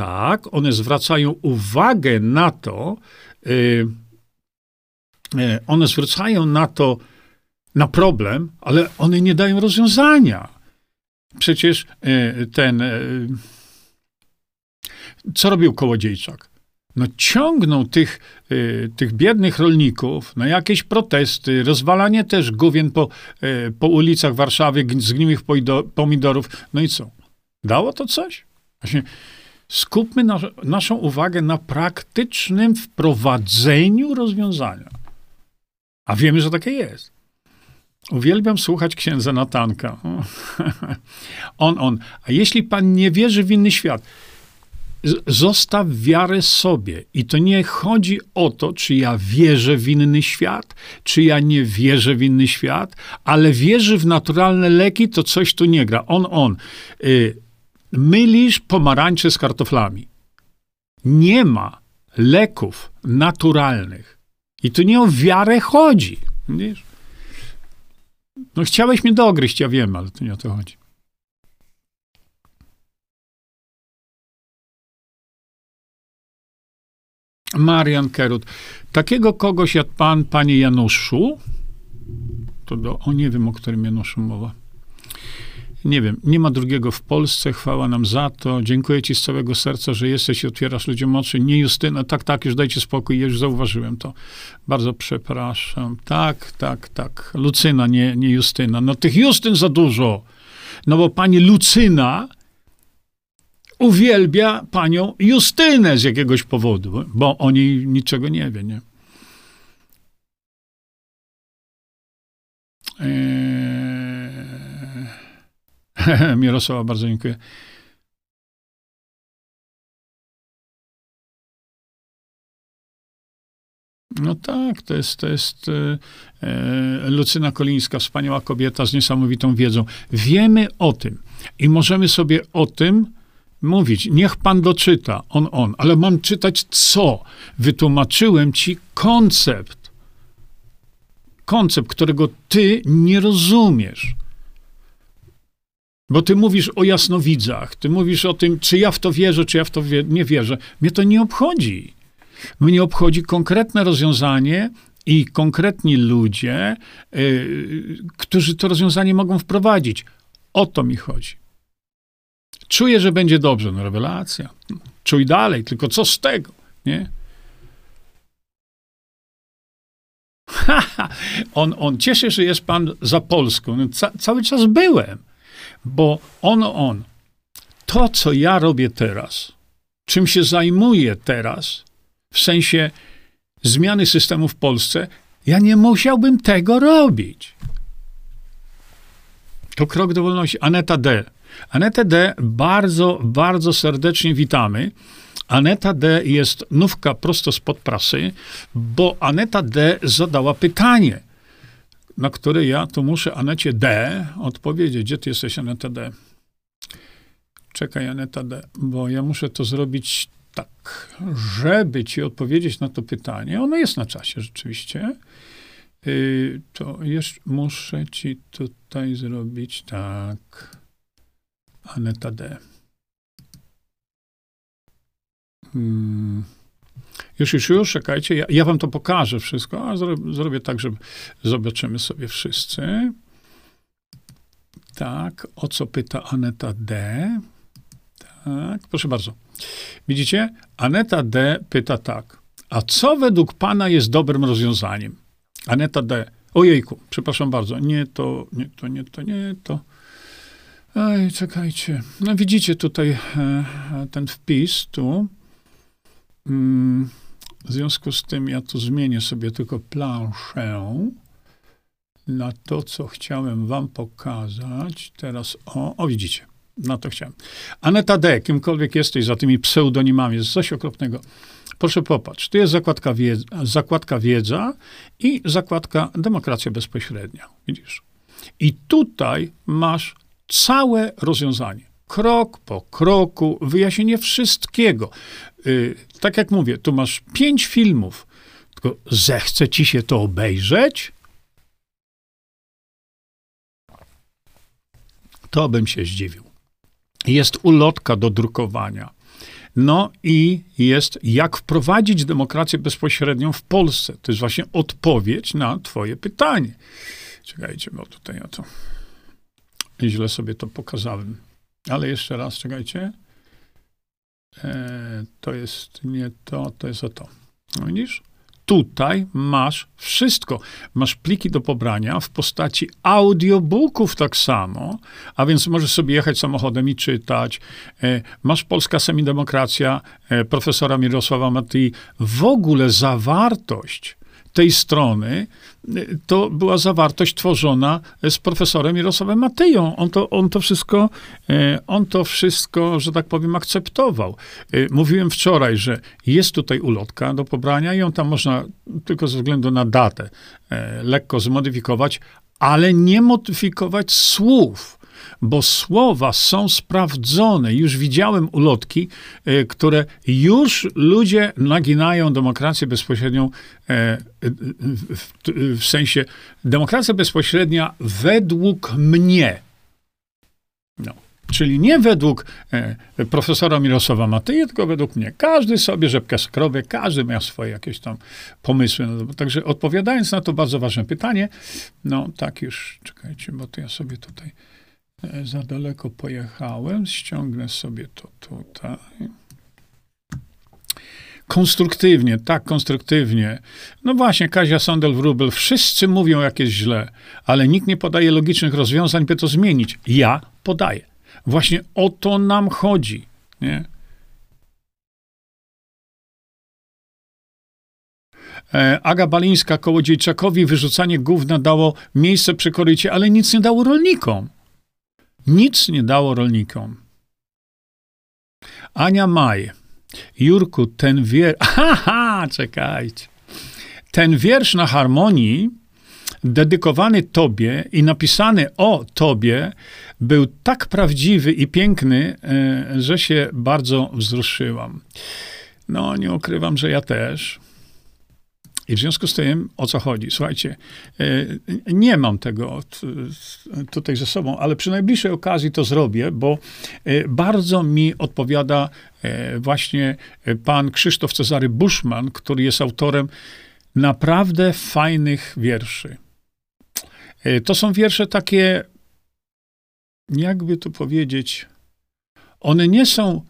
Tak, one zwracają uwagę na to, yy, one zwracają na to na problem, ale one nie dają rozwiązania. Przecież e, ten. Co robił Kołodziejczak? No ciągnął tych, tych biednych rolników na jakieś protesty, rozwalanie też główien po, po ulicach Warszawy, zgniłych pomidorów. No i co? Dało to coś? Właśnie skupmy na, naszą uwagę na praktycznym wprowadzeniu rozwiązania. A wiemy, że takie jest. Uwielbiam słuchać księdza Natanka. on, on. A jeśli pan nie wierzy w inny świat, zostaw wiarę sobie. I to nie chodzi o to, czy ja wierzę w inny świat, czy ja nie wierzę w inny świat, ale wierzę w naturalne leki, to coś tu nie gra. On, on. Y, mylisz pomarańcze z kartoflami. Nie ma leków naturalnych. I tu nie o wiarę chodzi. Wiesz? No chciałeś mnie dogryźć, ja wiem, ale to nie o to chodzi. Marian Kerut. Takiego kogoś jak pan, panie Januszu, to do, o nie wiem, o którym Januszu mowa. Nie wiem, nie ma drugiego w Polsce, chwała nam za to. Dziękuję ci z całego serca, że jesteś i otwierasz ludziom oczy. Nie Justyna, tak, tak, już dajcie spokój, już zauważyłem to. Bardzo przepraszam. Tak, tak, tak. Lucyna, nie, nie Justyna. No tych Justyn za dużo. No bo pani Lucyna uwielbia panią Justynę z jakiegoś powodu, bo o niej niczego nie wie, nie? Eee... Mirosława, bardzo dziękuję. No tak, to jest, to jest e, e, Lucyna Kolińska, wspaniała kobieta z niesamowitą wiedzą. Wiemy o tym i możemy sobie o tym mówić. Niech pan doczyta, on, on, ale mam czytać co? Wytłumaczyłem ci koncept. Koncept, którego ty nie rozumiesz. Bo ty mówisz o jasnowidzach, ty mówisz o tym, czy ja w to wierzę, czy ja w to wie nie wierzę. Mnie to nie obchodzi. Mnie obchodzi konkretne rozwiązanie i konkretni ludzie, yy, którzy to rozwiązanie mogą wprowadzić. O to mi chodzi. Czuję, że będzie dobrze. No rewelacja. Czuj dalej, tylko co z tego, nie? on, on cieszy, że jest pan za Polską. Ca cały czas byłem. Bo on, on, to co ja robię teraz, czym się zajmuję teraz, w sensie zmiany systemu w Polsce, ja nie musiałbym tego robić. To krok do wolności. Aneta D. Aneta D. bardzo, bardzo serdecznie witamy. Aneta D. jest nówka prosto spod prasy, bo Aneta D. zadała pytanie na które ja tu muszę Anecie D odpowiedzieć. Gdzie ty jesteś, Aneta D? Czekaj, Aneta D, bo ja muszę to zrobić tak, żeby ci odpowiedzieć na to pytanie. Ono jest na czasie rzeczywiście. Yy, to jeszcze muszę ci tutaj zrobić tak. Aneta D. Hmm. Już, już, już, czekajcie, ja, ja wam to pokażę wszystko, a zrobię, zrobię tak, że zobaczymy sobie wszyscy. Tak, o co pyta Aneta D. Tak, proszę bardzo. Widzicie? Aneta D pyta tak. A co według pana jest dobrym rozwiązaniem? Aneta D. Ojejku, przepraszam bardzo. Nie to, nie to, nie to, nie to. Ej, czekajcie. No widzicie tutaj e, ten wpis tu. W związku z tym ja tu zmienię sobie tylko planszę na to, co chciałem wam pokazać. Teraz, o, o widzicie, na to chciałem. Aneta D., kimkolwiek jesteś za tymi pseudonimami, jest coś okropnego. Proszę popatrz, tu jest zakładka wiedza, zakładka wiedza i zakładka demokracja bezpośrednia. Widzisz? I tutaj masz całe rozwiązanie krok po kroku, wyjaśnienie wszystkiego. Yy, tak jak mówię, tu masz pięć filmów, tylko zechce ci się to obejrzeć? To bym się zdziwił. Jest ulotka do drukowania. No i jest, jak wprowadzić demokrację bezpośrednią w Polsce. To jest właśnie odpowiedź na Twoje pytanie. Czekajcie, bo tutaj ja to źle sobie to pokazałem. Ale jeszcze raz, czekajcie. E, to jest nie to, to jest o to. No widzisz? Tutaj masz wszystko. Masz pliki do pobrania w postaci audiobooków tak samo, a więc możesz sobie jechać samochodem i czytać. E, masz Polska Semidemokracja e, profesora Mirosława Matyi. W ogóle zawartość tej strony to była zawartość tworzona z profesorem Mirosławem Matyją. On to, on to wszystko, e, on to wszystko, że tak powiem, akceptował. E, mówiłem wczoraj, że jest tutaj ulotka do pobrania i ją tam można tylko ze względu na datę e, lekko zmodyfikować, ale nie modyfikować słów bo słowa są sprawdzone. Już widziałem ulotki, e, które już ludzie naginają demokrację bezpośrednią e, w, sensie demokracja bezpośrednia według mnie. No. Czyli nie według e, profesora Mirosława Matyje, tylko według mnie. Każdy sobie rzepkę skrobie, każdy miał swoje jakieś tam pomysły. Także odpowiadając na to bardzo ważne pytanie, no tak już, czekajcie, bo to ja sobie tutaj za daleko pojechałem, ściągnę sobie to tutaj. Konstruktywnie, tak, konstruktywnie. No właśnie, Kazia Sondel-Wrubel, wszyscy mówią, jak jest źle, ale nikt nie podaje logicznych rozwiązań, by to zmienić. Ja podaję. Właśnie o to nam chodzi, nie? E, Aga Balińska, Kołodziejczakowi wyrzucanie gówna dało miejsce przy korycie, ale nic nie dało rolnikom. Nic nie dało rolnikom. Ania Maj. Jurku, ten wiersz... Haha, czekajcie. Ten wiersz na harmonii, dedykowany Tobie i napisany o Tobie, był tak prawdziwy i piękny, e, że się bardzo wzruszyłam. No, nie ukrywam, że ja też. I w związku z tym, o co chodzi? Słuchajcie, e, nie mam tego tutaj ze sobą, ale przy najbliższej okazji to zrobię, bo e, bardzo mi odpowiada e, właśnie pan Krzysztof Cezary Buszman, który jest autorem naprawdę fajnych wierszy. To są wiersze takie, jakby to powiedzieć, one nie są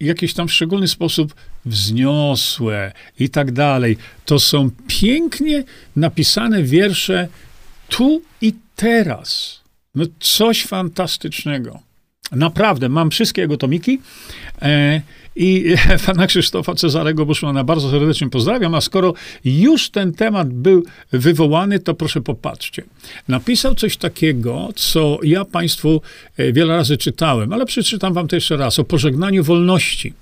jakieś tam w szczególny sposób wzniosłe i tak dalej. To są pięknie napisane wiersze tu i teraz. No coś fantastycznego. Naprawdę, mam wszystkie jego tomiki. E, i pana Krzysztofa Cezarego Buszmana bardzo serdecznie pozdrawiam, a skoro już ten temat był wywołany, to proszę popatrzcie. Napisał coś takiego, co ja państwu e, wiele razy czytałem, ale przeczytam wam to jeszcze raz, o pożegnaniu wolności.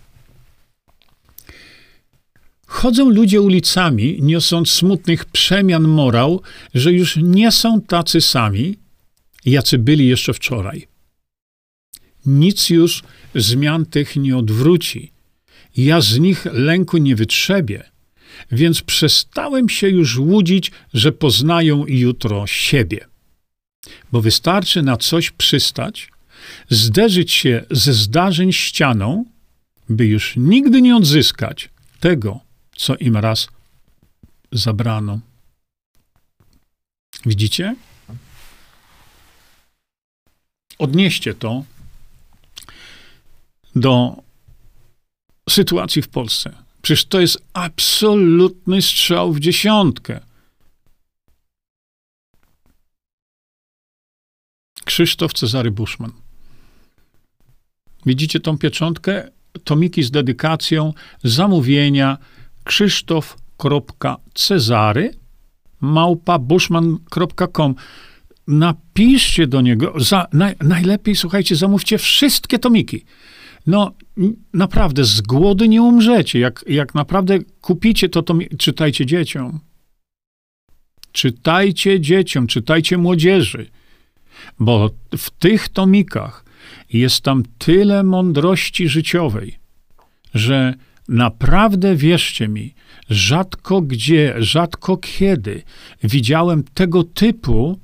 Chodzą ludzie ulicami, niosąc smutnych przemian morał, że już nie są tacy sami, jacy byli jeszcze wczoraj. Nic już zmian tych nie odwróci. Ja z nich lęku nie wytrzebię, więc przestałem się już łudzić, że poznają jutro siebie. Bo wystarczy na coś przystać, zderzyć się ze zdarzeń ścianą, by już nigdy nie odzyskać tego, co im raz zabrano. Widzicie? Odnieście to do sytuacji w Polsce. Przecież to jest absolutny strzał w dziesiątkę. Krzysztof Cezary Buszman. Widzicie tą pieczątkę? Tomiki z dedykacją, zamówienia krzysztof.cezary małpa bushman.com napiszcie do niego, za, naj, najlepiej, słuchajcie, zamówcie wszystkie tomiki. No, naprawdę, z głody nie umrzecie. Jak, jak naprawdę kupicie to, to czytajcie dzieciom. Czytajcie dzieciom, czytajcie młodzieży, bo w tych tomikach jest tam tyle mądrości życiowej, że naprawdę wierzcie mi, rzadko gdzie, rzadko kiedy widziałem tego typu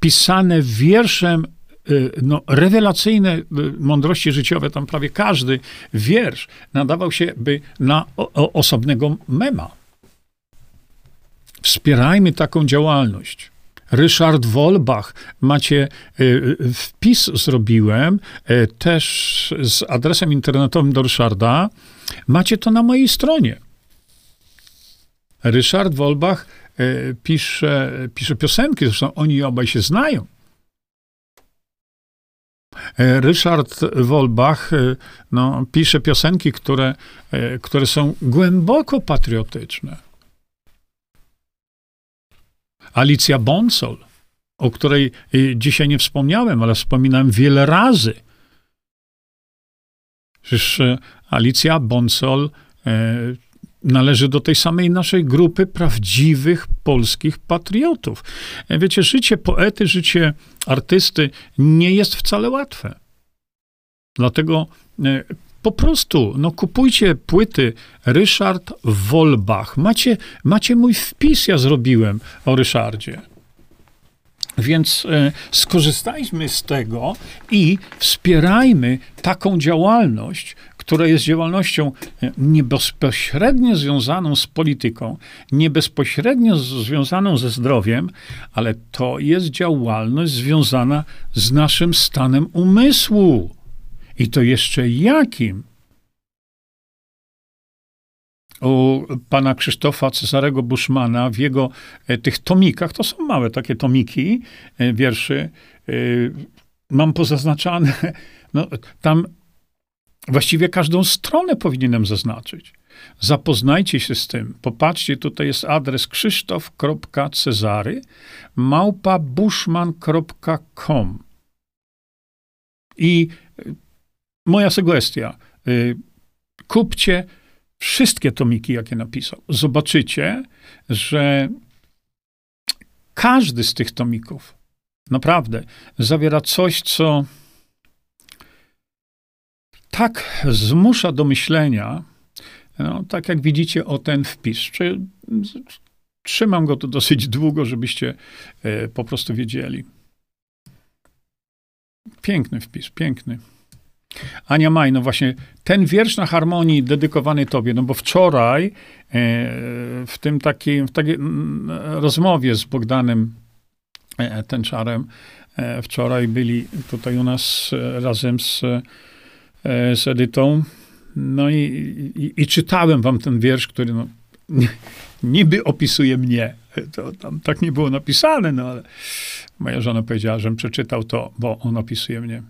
pisane wierszem y, no, rewelacyjne y, mądrości życiowe, tam prawie każdy wiersz nadawał się by na osobnego mema. Wspierajmy taką działalność. Ryszard Wolbach. Macie wpis zrobiłem też z adresem internetowym do Ryszarda. Macie to na mojej stronie. Ryszard Wolbach pisze, pisze piosenki, zresztą oni obaj się znają. Ryszard Wolbach no, pisze piosenki, które, które są głęboko patriotyczne. Alicja Bonsol, o której dzisiaj nie wspomniałem, ale wspominałem wiele razy. Przecież Alicja Bonsol należy do tej samej naszej grupy prawdziwych polskich patriotów. Wiecie, życie poety, życie artysty nie jest wcale łatwe. Dlatego e, po prostu, no kupujcie płyty Ryszard Wolbach. Macie, macie mój wpis, ja zrobiłem o Ryszardzie. Więc e, skorzystajmy z tego i wspierajmy taką działalność, która jest działalnością e, nie bezpośrednio związaną z polityką, nie bezpośrednio związaną ze zdrowiem, ale to jest działalność związana z naszym stanem umysłu. I to jeszcze jakim? u pana Krzysztofa Cezarego Buszmana w jego e, tych tomikach, to są małe takie tomiki e, wierszy, mam pozaznaczane, no, tam Właściwie każdą stronę powinienem zaznaczyć. Zapoznajcie się z tym. Popatrzcie, tutaj jest adres krzysztof.cezary małpabushman.com I moja sugestia, y, kupcie wszystkie tomiki, jakie napisał. Zobaczycie, że każdy z tych tomików naprawdę zawiera coś, co tak zmusza do myślenia, no, tak jak widzicie o ten wpis. Czy, trzymam go tu dosyć długo, żebyście e, po prostu wiedzieli. Piękny wpis, piękny. Ania Maj, no właśnie ten wiersz na harmonii dedykowany tobie, no bo wczoraj e, w tym takim, w takiej mm, rozmowie z Bogdanem e, Tenczarem, wczoraj byli tutaj u nas razem z E, z Edytą. No i, i, i, czytałem wam ten wiersz, który no, niby opisuje mnie. To tam tak nie było napisane, no ale moja żona powiedziała, żebym przeczytał to, bo on opisuje mnie.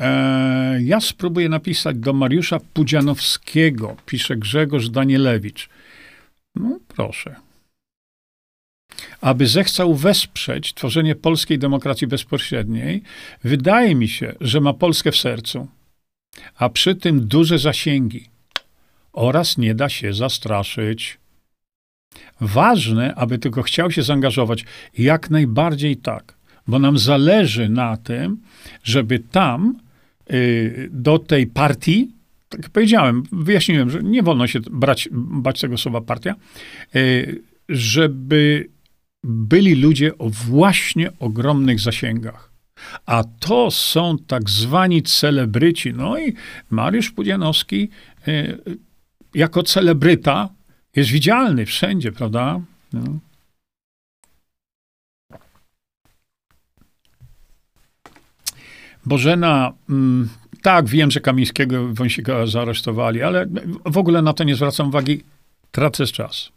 E, ja spróbuję napisać do Mariusza Pudzianowskiego, pisze Grzegorz Danielewicz. No proszę aby zechcał wesprzeć tworzenie polskiej demokracji bezpośredniej, wydaje mi się, że ma Polskę w sercu, a przy tym duże zasięgi oraz nie da się zastraszyć. Ważne, aby tylko chciał się zaangażować, jak najbardziej tak, bo nam zależy na tym, żeby tam y, do tej partii, tak powiedziałem, wyjaśniłem, że nie wolno się brać, bać tego słowa partia, y, żeby byli ludzie o właśnie ogromnych zasięgach. A to są tak zwani celebryci. No i Mariusz Pudzianowski y, jako celebryta jest widzialny wszędzie, prawda? No. Bożena, mm, tak, wiem, że Kamińskiego Wąsika zaaresztowali, ale w ogóle na to nie zwracam uwagi. Tracę czas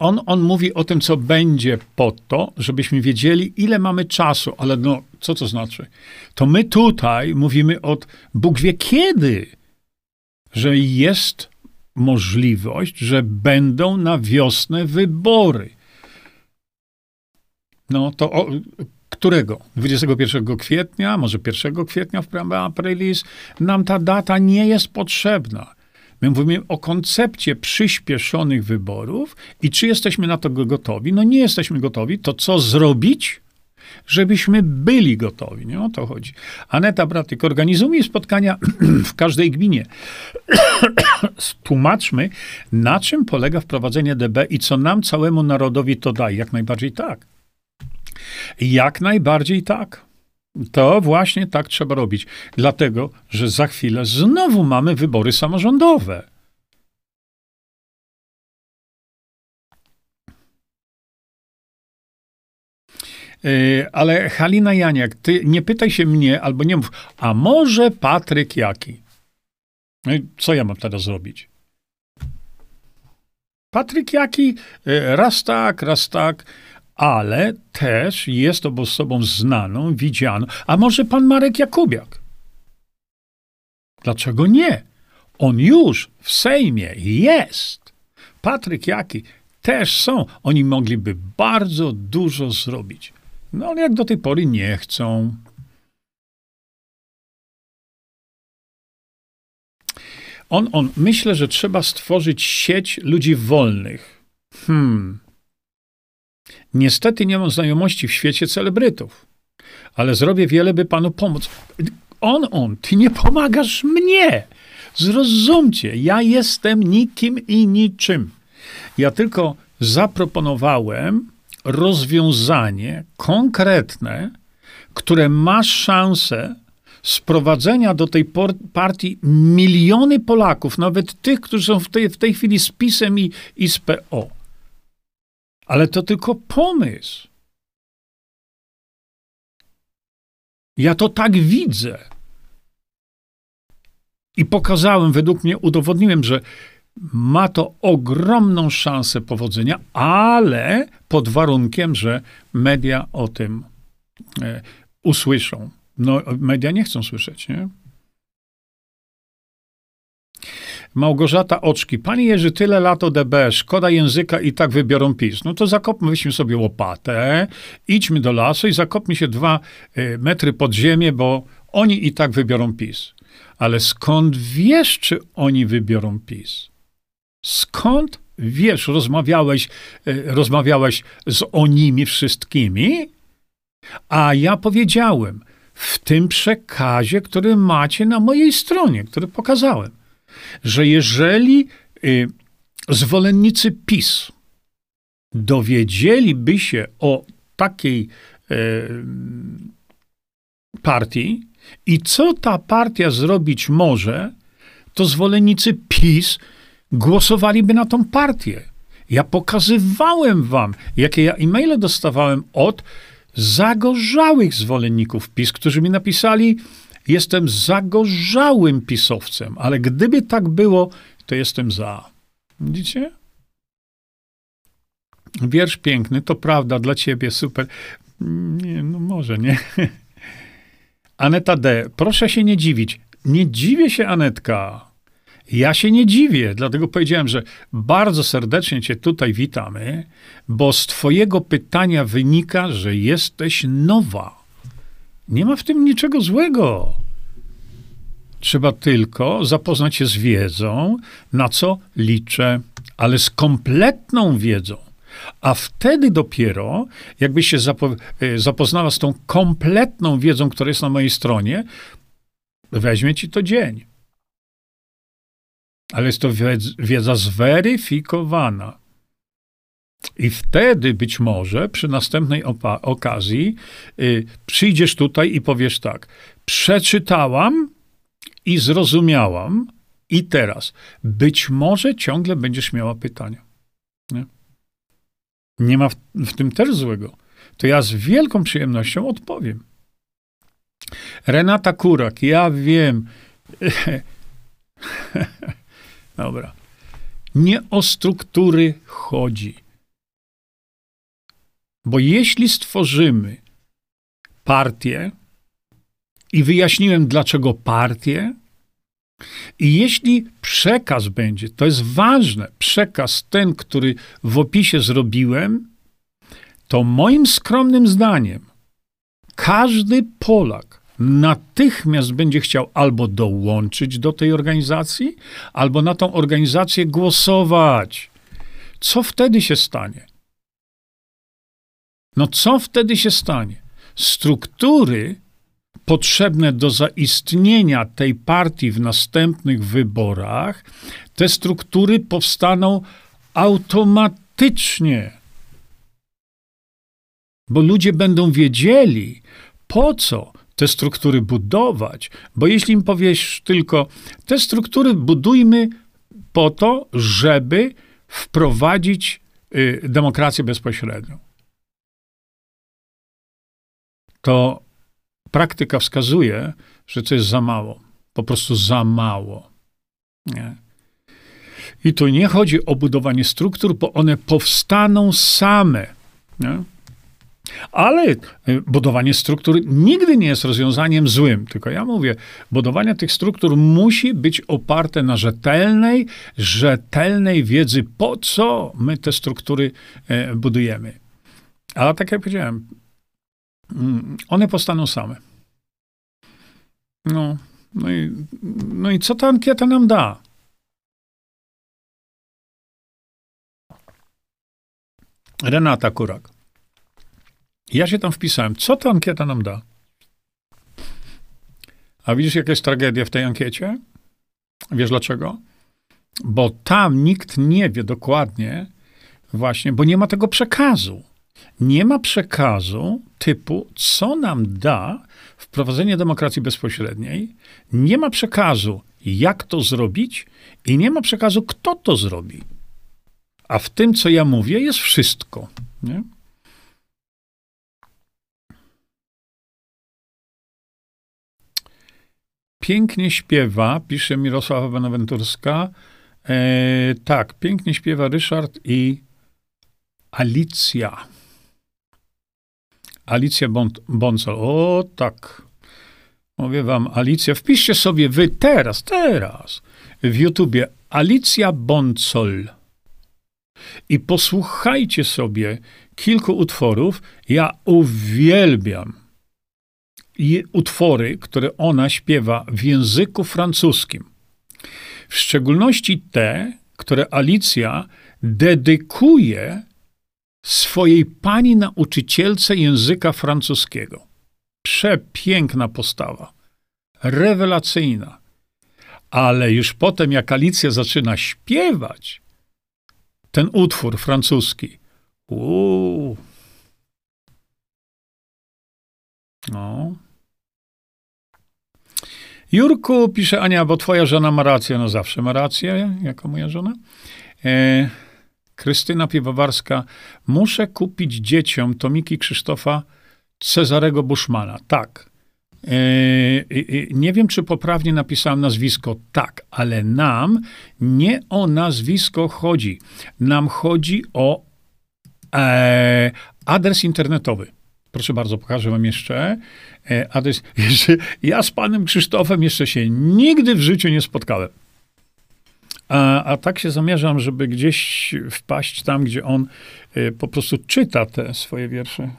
on, on mówi o tym, co będzie po to, żebyśmy wiedzieli, ile mamy czasu, ale no, co to znaczy? To my tutaj mówimy od Bóg wie kiedy, że jest możliwość, że będą na wiosnę wybory. No to o, którego? 21 kwietnia, może 1 kwietnia w Aprilis? Nam ta data nie jest potrzebna. My mówimy o koncepcie przyspieszonych wyborów i czy jesteśmy na to gotowi. No nie jesteśmy gotowi, to co zrobić, żebyśmy byli gotowi. Nie o to chodzi. Aneta Bratyk organizuje spotkania w każdej gminie. Tłumaczmy, na czym polega wprowadzenie DB i co nam całemu narodowi to daje. Jak najbardziej tak. Jak najbardziej tak. To właśnie tak trzeba robić, dlatego że za chwilę znowu mamy wybory samorządowe. E, ale Halina Janiak, ty nie pytaj się mnie albo nie mów, a może Patryk jaki? No co ja mam teraz zrobić? Patryk jaki? E, raz tak, raz tak ale też jest osobą znaną, widzianą. A może pan Marek Jakubiak? Dlaczego nie? On już w Sejmie jest. Patryk Jaki też są. Oni mogliby bardzo dużo zrobić. No ale jak do tej pory nie chcą. On, on, myślę, że trzeba stworzyć sieć ludzi wolnych. Hmm. Niestety nie mam znajomości w świecie celebrytów, ale zrobię wiele, by panu pomóc. On, on, ty nie pomagasz mnie. Zrozumcie, ja jestem nikim i niczym. Ja tylko zaproponowałem rozwiązanie konkretne, które ma szansę sprowadzenia do tej partii miliony Polaków, nawet tych, którzy są w tej, w tej chwili z PiSem i, i z PO. Ale to tylko pomysł. Ja to tak widzę. I pokazałem, według mnie udowodniłem, że ma to ogromną szansę powodzenia, ale pod warunkiem, że media o tym e, usłyszą. No, media nie chcą słyszeć, nie? Małgorzata Oczki. Pani Jerzy, tyle lat ODB, szkoda języka i tak wybiorą PiS. No to zakopmy sobie łopatę, idźmy do lasu i zakopmy się dwa e, metry pod ziemię, bo oni i tak wybiorą PiS. Ale skąd wiesz, czy oni wybiorą PiS? Skąd wiesz, rozmawiałeś, e, rozmawiałeś z onimi wszystkimi? A ja powiedziałem w tym przekazie, który macie na mojej stronie, który pokazałem, że jeżeli y, zwolennicy PiS dowiedzieliby się o takiej y, partii i co ta partia zrobić może, to zwolennicy PiS głosowaliby na tą partię. Ja pokazywałem wam, jakie ja e-maile dostawałem od zagorzałych zwolenników PiS, którzy mi napisali, jestem zagorzałym pisowcem, ale gdyby tak było, to jestem za. Widzicie? Wiersz piękny, to prawda, dla ciebie super. Nie, no może nie. Aneta D. Proszę się nie dziwić. Nie dziwię się, Anetka. Ja się nie dziwię, dlatego powiedziałem, że bardzo serdecznie Cię tutaj witamy, bo z Twojego pytania wynika, że jesteś nowa. Nie ma w tym niczego złego. Trzeba tylko zapoznać się z wiedzą, na co liczę, ale z kompletną wiedzą. A wtedy dopiero, jakbyś się zapo e, zapoznała z tą kompletną wiedzą, która jest na mojej stronie, weźmie ci to dzień. Ale jest to wiedza zweryfikowana. I wtedy być może przy następnej okazji y, przyjdziesz tutaj i powiesz tak: Przeczytałam i zrozumiałam, i teraz być może ciągle będziesz miała pytania. Nie, nie ma w, w tym też złego. To ja z wielką przyjemnością odpowiem. Renata Kurak, ja wiem. Dobra. Nie o struktury chodzi. Bo jeśli stworzymy partię, i wyjaśniłem dlaczego partię, i jeśli przekaz będzie, to jest ważne, przekaz ten, który w opisie zrobiłem, to moim skromnym zdaniem każdy Polak natychmiast będzie chciał albo dołączyć do tej organizacji, albo na tą organizację głosować. Co wtedy się stanie? No co wtedy się stanie? Struktury potrzebne do zaistnienia tej partii w następnych wyborach, te struktury powstaną automatycznie. Bo ludzie będą wiedzieli, po co te struktury budować, bo jeśli im powiesz tylko, te struktury budujmy po to, żeby wprowadzić y, demokrację bezpośrednią. To praktyka wskazuje, że to jest za mało. Po prostu za mało. Nie? I tu nie chodzi o budowanie struktur, bo one powstaną same. Nie? Ale y, budowanie struktur nigdy nie jest rozwiązaniem złym. Tylko ja mówię, budowanie tych struktur musi być oparte na rzetelnej, rzetelnej wiedzy, po co my te struktury e, budujemy. A tak jak powiedziałem, one powstaną same. No, no i, no i co ta ankieta nam da? Renata Kurak. Ja się tam wpisałem. Co ta ankieta nam da? A widzisz, jaka jest tragedia w tej ankiecie? Wiesz dlaczego? Bo tam nikt nie wie dokładnie, właśnie, bo nie ma tego przekazu. Nie ma przekazu typu, co nam da wprowadzenie demokracji bezpośredniej, nie ma przekazu, jak to zrobić, i nie ma przekazu, kto to zrobi. A w tym, co ja mówię, jest wszystko. Nie? Pięknie śpiewa, pisze Mirosława Benaventurska. E, tak, pięknie śpiewa Ryszard i Alicja. Alicja Bonsol. O, tak. Mówię wam, Alicja. Wpiszcie sobie wy teraz, teraz w YouTubie Alicja Bonsol i posłuchajcie sobie kilku utworów. Ja uwielbiam utwory, które ona śpiewa w języku francuskim. W szczególności te, które Alicja dedykuje swojej pani nauczycielce języka francuskiego. Przepiękna postawa, rewelacyjna. Ale już potem, jak Alicja zaczyna śpiewać ten utwór francuski, uuu, no. Jurku, pisze Ania, bo twoja żona ma rację. No zawsze ma rację, jako moja żona. E, Krystyna Piwowarska. Muszę kupić dzieciom tomiki Krzysztofa Cezarego Buszmana. Tak. E, nie wiem, czy poprawnie napisałem nazwisko. Tak, ale nam nie o nazwisko chodzi. Nam chodzi o e, adres internetowy. Proszę bardzo, pokażę wam jeszcze e, adres. Ja z panem Krzysztofem jeszcze się nigdy w życiu nie spotkałem. A, a tak się zamierzam, żeby gdzieś wpaść tam, gdzie on y, po prostu czyta te swoje wiersze.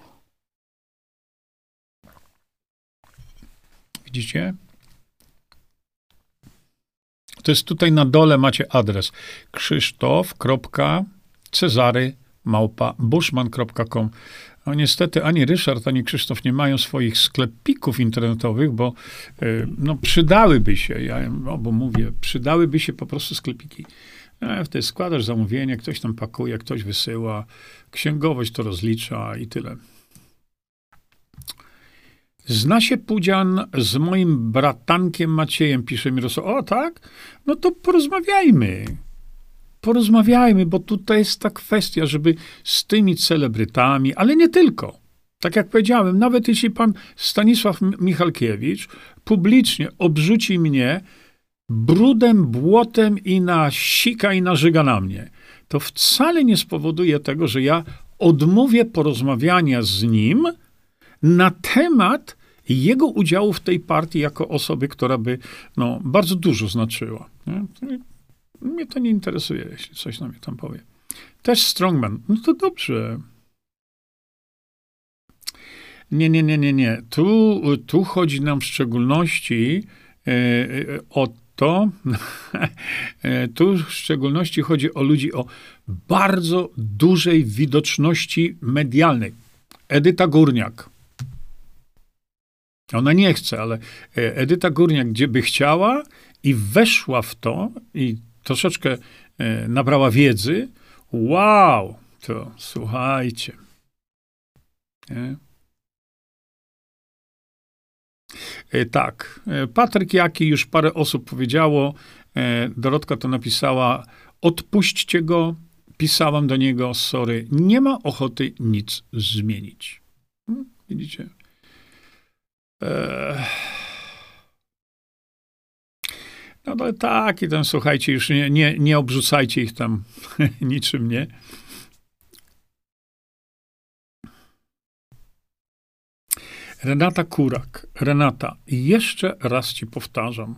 Widzicie? To jest tutaj na dole macie adres krzysztof.cezary małpa bushman.com. No niestety ani Ryszard, ani Krzysztof nie mają swoich sklepików internetowych, bo y, no, przydałyby się, ja bo mówię, przydałyby się po prostu sklepiki. E, wtedy składasz zamówienie, ktoś tam pakuje, ktoś wysyła, księgowość to rozlicza i tyle. Zna się Pudzian z moim bratankiem Maciejem, pisze Mirosław. O, tak? No to porozmawiajmy porozmawiajmy, bo tutaj jest ta kwestia, żeby z tymi celebrytami, ale nie tylko. Tak jak powiedziałem, nawet jeśli pan Stanisław Michalkiewicz publicznie obrzuci mnie brudem, błotem i na sika i nażyga na mnie, to wcale nie spowoduje tego, że ja odmówię porozmawiania z nim na temat jego udziału w tej partii jako osoby, która by no, bardzo dużo znaczyła. Nie? Mnie to nie interesuje, jeśli coś na mnie tam powie. Też strongman. No to dobrze. Nie, nie, nie, nie, nie. Tu, tu chodzi nam w szczególności e, e o to, e, tu w szczególności chodzi o ludzi o bardzo dużej widoczności medialnej. Edyta Górniak. Ona nie chce, ale Edyta Górniak, gdzie by chciała i weszła w to i troszeczkę e, nabrała wiedzy, wow, to słuchajcie. Nie? E, tak, e, Patryk Jaki, już parę osób powiedziało, Dorotka to napisała, odpuśćcie go, pisałam do niego, sorry, nie ma ochoty nic zmienić. Hmm, widzicie? E, no ale tak, i tam słuchajcie, już nie, nie, nie obrzucajcie ich tam niczym, nie? Renata Kurak. Renata, jeszcze raz ci powtarzam.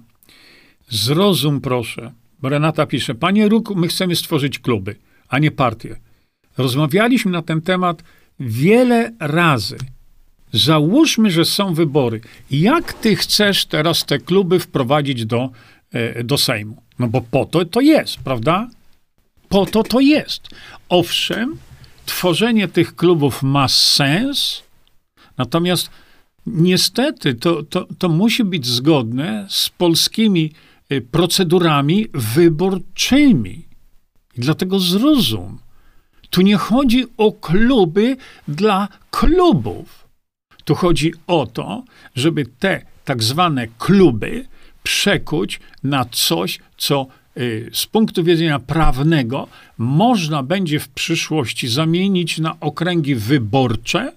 Zrozum proszę. Bo Renata pisze, panie Ruk, my chcemy stworzyć kluby, a nie partie. Rozmawialiśmy na ten temat wiele razy. Załóżmy, że są wybory. Jak ty chcesz teraz te kluby wprowadzić do, do Sejmu? No bo po to to jest, prawda? Po to to jest. Owszem, tworzenie tych klubów ma sens, natomiast niestety to, to, to musi być zgodne z polskimi e, procedurami wyborczymi. I dlatego zrozum. Tu nie chodzi o kluby dla klubów. Tu chodzi o to, żeby te tak zwane kluby przekuć na coś, co y, z punktu widzenia prawnego można będzie w przyszłości zamienić na okręgi wyborcze,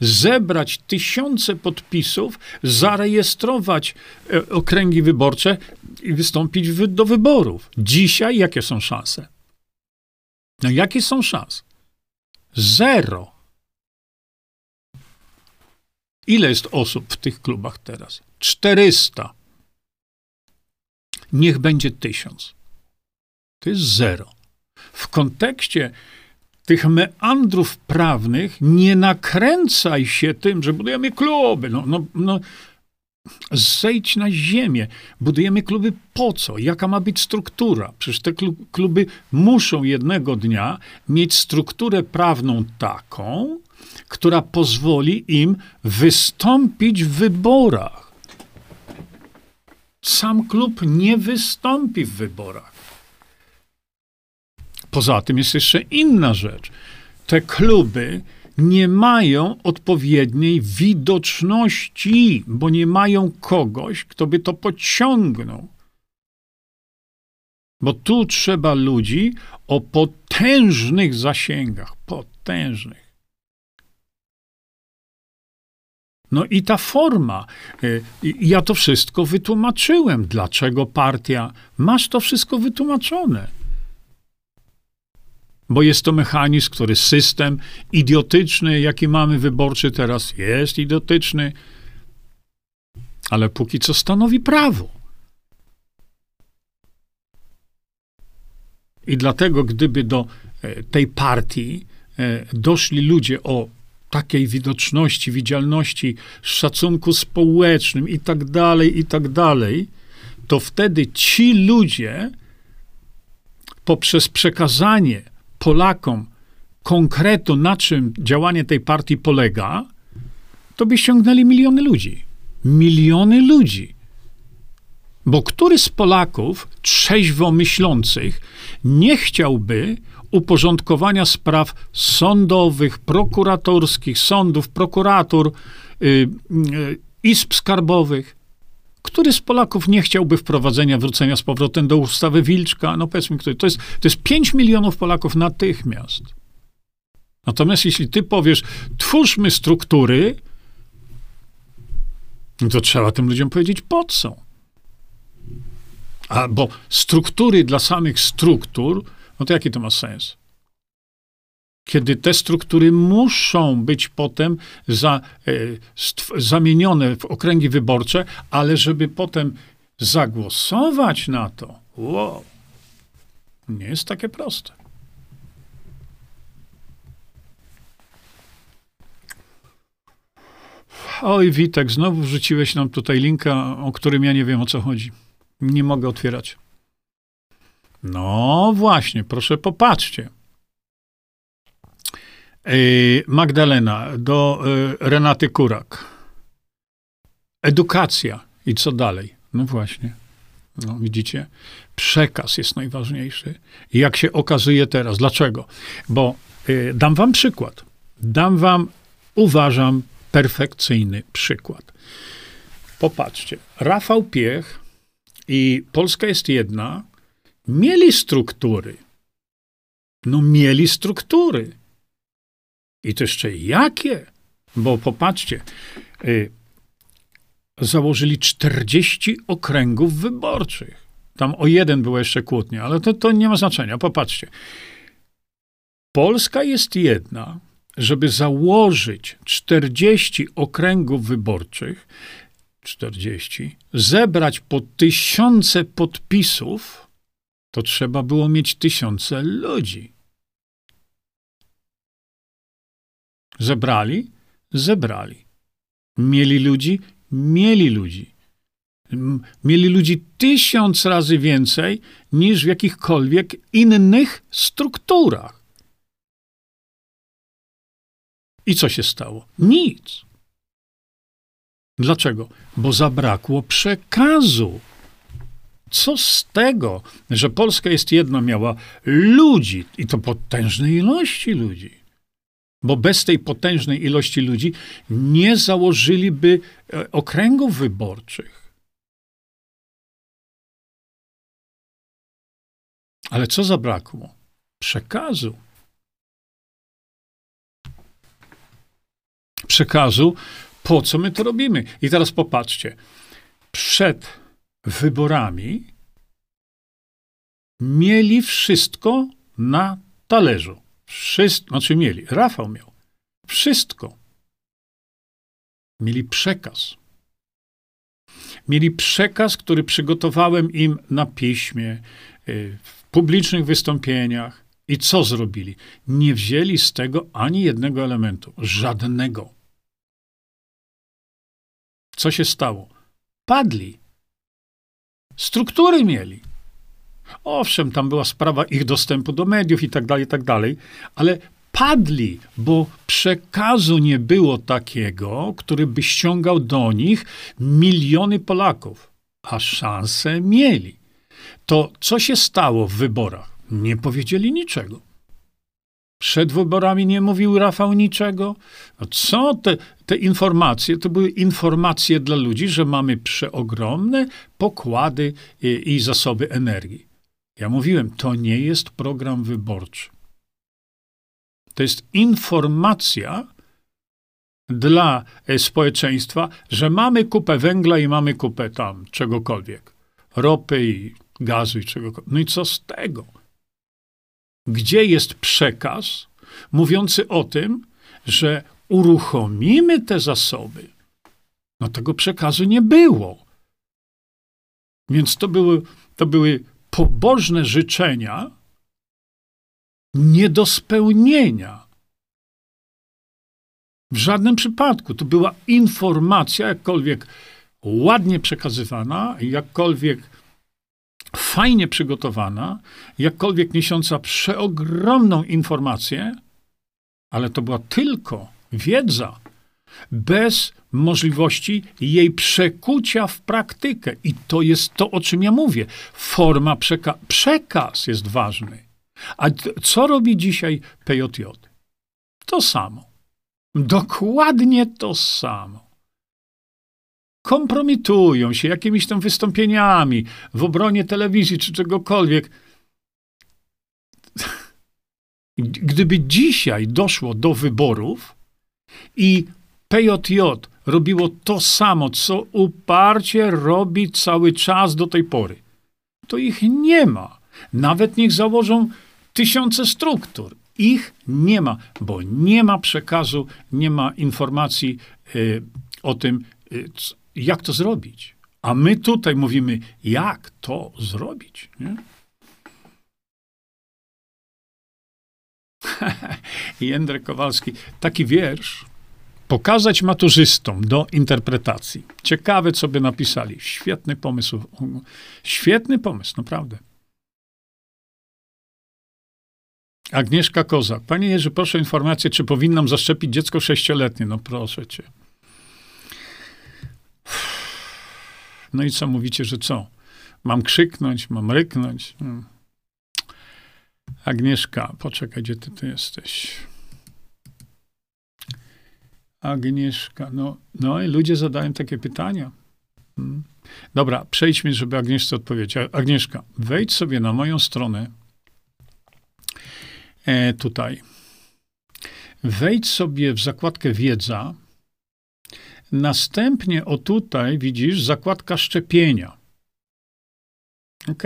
zebrać tysiące podpisów, zarejestrować y, okręgi wyborcze i wystąpić do wyborów. Dzisiaj jakie są szanse? No jakie są szanse? Zero. Ile jest osób w tych klubach teraz? 400. Niech będzie tysiąc. To jest zero. W kontekście tych meandrów prawnych nie nakręcaj się tym, że budujemy kluby. No, no, no, zejdź na ziemię. Budujemy kluby po co? Jaka ma być struktura? Przecież te kluby muszą jednego dnia mieć strukturę prawną taką, która pozwoli im wystąpić w wyborach. Sam klub nie wystąpi w wyborach. Poza tym jest jeszcze inna rzecz. Te kluby nie mają odpowiedniej widoczności, bo nie mają kogoś, kto by to pociągnął. Bo tu trzeba ludzi o potężnych zasięgach, potężnych. No i ta forma. Y, ja to wszystko wytłumaczyłem. Dlaczego partia? Masz to wszystko wytłumaczone bo jest to mechanizm, który system idiotyczny, jaki mamy wyborczy teraz, jest idiotyczny, ale póki co stanowi prawo. I dlatego, gdyby do e, tej partii e, doszli ludzie o takiej widoczności, widzialności, szacunku społecznym i tak dalej, i tak dalej, to wtedy ci ludzie poprzez przekazanie Polakom konkretu, na czym działanie tej partii polega, to by ściągnęli miliony ludzi. Miliony ludzi. Bo który z Polaków trzeźwo myślących nie chciałby uporządkowania spraw sądowych, prokuratorskich, sądów, prokuratur, yy, yy, izb skarbowych? Który z Polaków nie chciałby wprowadzenia, wrócenia z powrotem do ustawy Wilczka? No powiedzmy, który. To jest, to jest 5 milionów Polaków natychmiast. Natomiast jeśli ty powiesz, twórzmy struktury, no to trzeba tym ludziom powiedzieć, po co. Albo struktury dla samych struktur, no to jaki to ma sens? kiedy te struktury muszą być potem za, e, zamienione w okręgi wyborcze, ale żeby potem zagłosować na to, wow, nie jest takie proste. Oj, Witek, znowu wrzuciłeś nam tutaj linka, o którym ja nie wiem o co chodzi. Nie mogę otwierać. No właśnie, proszę popatrzcie. Magdalena, do e, Renaty Kurak. Edukacja i co dalej? No właśnie. No, widzicie? Przekaz jest najważniejszy. Jak się okazuje teraz. Dlaczego? Bo y, dam wam przykład. Dam wam, uważam, perfekcyjny przykład. Popatrzcie. Rafał Piech i Polska jest jedna mieli struktury. No mieli struktury. I to jeszcze jakie? Bo popatrzcie, y, założyli 40 okręgów wyborczych. Tam o jeden było jeszcze kłótnia, ale to, to nie ma znaczenia. Popatrzcie. Polska jest jedna, żeby założyć 40 okręgów wyborczych, 40, zebrać po tysiące podpisów, to trzeba było mieć tysiące ludzi. Zebrali? Zebrali. Mieli ludzi? Mieli ludzi. Mieli ludzi tysiąc razy więcej niż w jakichkolwiek innych strukturach. I co się stało? Nic. Dlaczego? Bo zabrakło przekazu. Co z tego, że Polska jest jedna, miała ludzi, i to potężnej ilości ludzi. Bo bez tej potężnej ilości ludzi nie założyliby e, okręgów wyborczych. Ale co zabrakło? Przekazu. Przekazu, po co my to robimy? I teraz popatrzcie. Przed wyborami mieli wszystko na talerzu. Wszystko, znaczy mieli. Rafał miał. Wszystko. Mieli przekaz. Mieli przekaz, który przygotowałem im na piśmie, y, w publicznych wystąpieniach. I co zrobili? Nie wzięli z tego ani jednego elementu. Żadnego. Co się stało? Padli. Struktury mieli. Owszem, tam była sprawa ich dostępu do mediów i tak dalej, i tak dalej, ale padli, bo przekazu nie było takiego, który by ściągał do nich miliony Polaków, a szanse mieli. To co się stało w wyborach? Nie powiedzieli niczego. Przed wyborami nie mówił Rafał niczego. No co te, te informacje? To były informacje dla ludzi, że mamy przeogromne pokłady i, i zasoby energii. Ja mówiłem, to nie jest program wyborczy. To jest informacja dla e, społeczeństwa, że mamy kupę węgla i mamy kupę tam czegokolwiek. Ropy i gazu i czegokolwiek. No i co z tego? Gdzie jest przekaz mówiący o tym, że uruchomimy te zasoby? No tego przekazu nie było. Więc to były, to były pobożne życzenia nie do spełnienia. W żadnym przypadku. To była informacja, jakkolwiek ładnie przekazywana, jakkolwiek fajnie przygotowana, jakkolwiek niesiąca przeogromną informację, ale to była tylko wiedza, bez możliwości jej przekucia w praktykę. I to jest to, o czym ja mówię. Forma przeka przekaz jest ważny. A co robi dzisiaj PJJ? To samo. Dokładnie to samo. Kompromitują się jakimiś tam wystąpieniami w obronie telewizji czy czegokolwiek. Gdyby dzisiaj doszło do wyborów i PJJ robiło to samo, co uparcie robi cały czas do tej pory. To ich nie ma. Nawet niech założą tysiące struktur. Ich nie ma, bo nie ma przekazu, nie ma informacji y, o tym, y, jak to zrobić. A my tutaj mówimy, jak to zrobić. Nie? Jędrek Kowalski, taki wiersz pokazać maturzystom do interpretacji. Ciekawe, co by napisali. Świetny pomysł. Świetny pomysł, naprawdę. Agnieszka Kozak. Panie Jerzy, proszę informację, czy powinnam zaszczepić dziecko sześcioletnie? No proszę cię. No i co mówicie, że co? Mam krzyknąć, mam ryknąć? Hmm. Agnieszka, poczekaj, gdzie ty, ty jesteś? Agnieszka, no, no i ludzie zadają takie pytania. Hmm. Dobra, przejdźmy, żeby Agnieszce odpowiedzieć. Agnieszka, wejdź sobie na moją stronę e, tutaj. Wejdź sobie w zakładkę wiedza, Następnie o tutaj widzisz zakładka szczepienia. Ok?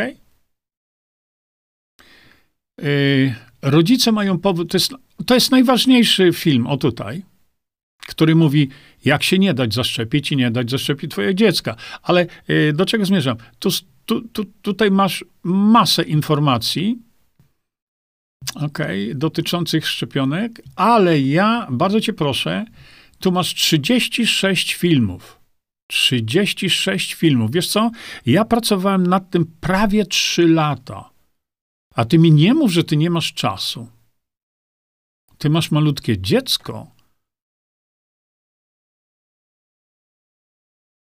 Yy, rodzice mają powód. To jest, to jest najważniejszy film o tutaj, który mówi, jak się nie dać zaszczepić i nie dać zaszczepić twojego dziecka. Ale yy, do czego zmierzam? Tu, tu, tu, tutaj masz masę informacji, okay, dotyczących szczepionek, ale ja bardzo cię proszę, tu masz 36 filmów. 36 filmów. Wiesz co? Ja pracowałem nad tym prawie 3 lata. A ty mi nie mów, że ty nie masz czasu. Ty masz malutkie dziecko,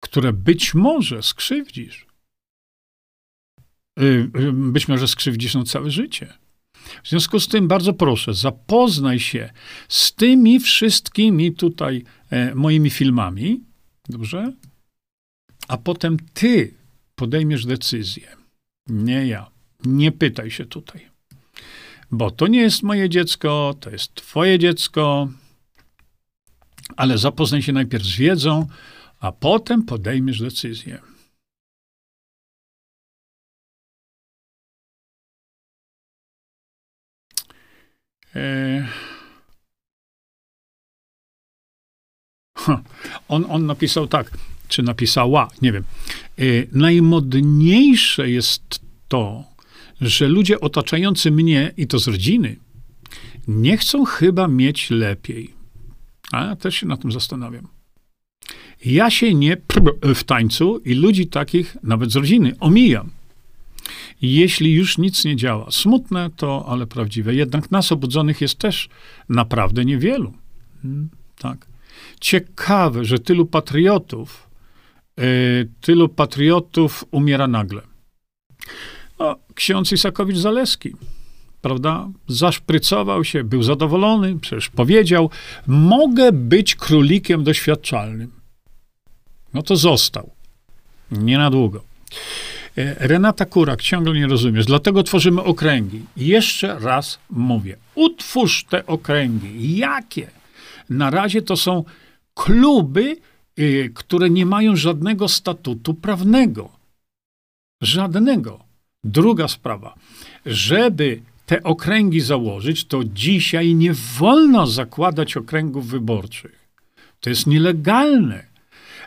które być może skrzywdzisz. Y, y, być może skrzywdzisz na całe życie. W związku z tym bardzo proszę, zapoznaj się z tymi wszystkimi tutaj e, moimi filmami, dobrze? A potem ty podejmiesz decyzję. Nie ja. Nie pytaj się tutaj. Bo to nie jest moje dziecko, to jest twoje dziecko, ale zapoznaj się najpierw z wiedzą, a potem podejmiesz decyzję. on, on napisał tak, czy napisała, nie wiem. E, najmodniejsze jest to, że ludzie otaczający mnie, i to z rodziny, nie chcą chyba mieć lepiej. A ja też się na tym zastanawiam. Ja się nie w tańcu i ludzi takich, nawet z rodziny, omijam jeśli już nic nie działa. Smutne to, ale prawdziwe. Jednak nas obudzonych jest też naprawdę niewielu. Hmm, tak. Ciekawe, że tylu patriotów, yy, tylu patriotów umiera nagle. No, ksiądz Isakowicz-Zaleski, prawda, zaszprycował się, był zadowolony, przecież powiedział, mogę być królikiem doświadczalnym. No to został. Nie na długo. E, Renata Kurak, ciągle nie rozumiesz, dlatego tworzymy okręgi. Jeszcze raz mówię, utwórz te okręgi. Jakie? Na razie to są kluby, y, które nie mają żadnego statutu prawnego. Żadnego. Druga sprawa. Żeby te okręgi założyć, to dzisiaj nie wolno zakładać okręgów wyborczych. To jest nielegalne.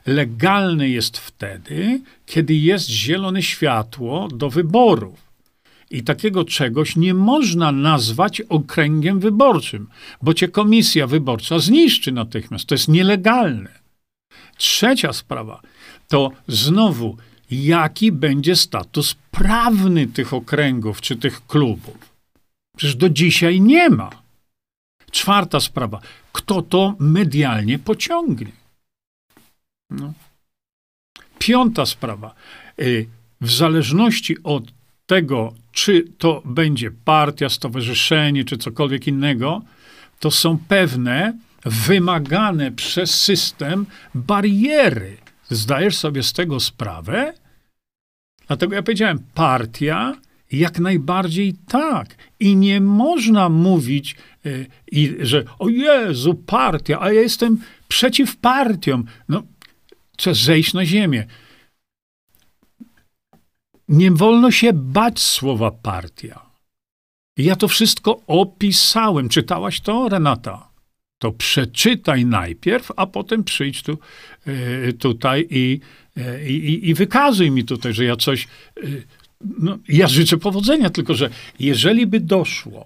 Legalny jest wtedy, kiedy jest zielone światło do wyborów. I takiego czegoś nie można nazwać okręgiem wyborczym, bo cię komisja wyborcza zniszczy natychmiast. To jest nielegalne. Trzecia sprawa to znowu, jaki będzie status prawny tych okręgów czy tych klubów. Przecież do dzisiaj nie ma. Czwarta sprawa, kto to medialnie pociągnie? No. Piąta sprawa. Y, w zależności od tego, czy to będzie partia, stowarzyszenie, czy cokolwiek innego, to są pewne wymagane przez system bariery. Zdajesz sobie z tego sprawę? Dlatego ja powiedziałem, partia jak najbardziej tak. I nie można mówić, y, że o Jezu, partia, a ja jestem przeciw partiom. No, Trzeba zejść na ziemię. Nie wolno się bać słowa partia. Ja to wszystko opisałem. Czytałaś to, Renata? To przeczytaj najpierw, a potem przyjdź tu, e, tutaj i, e, i, i wykazuj mi tutaj, że ja coś. E, no, ja życzę powodzenia, tylko że jeżeli by doszło,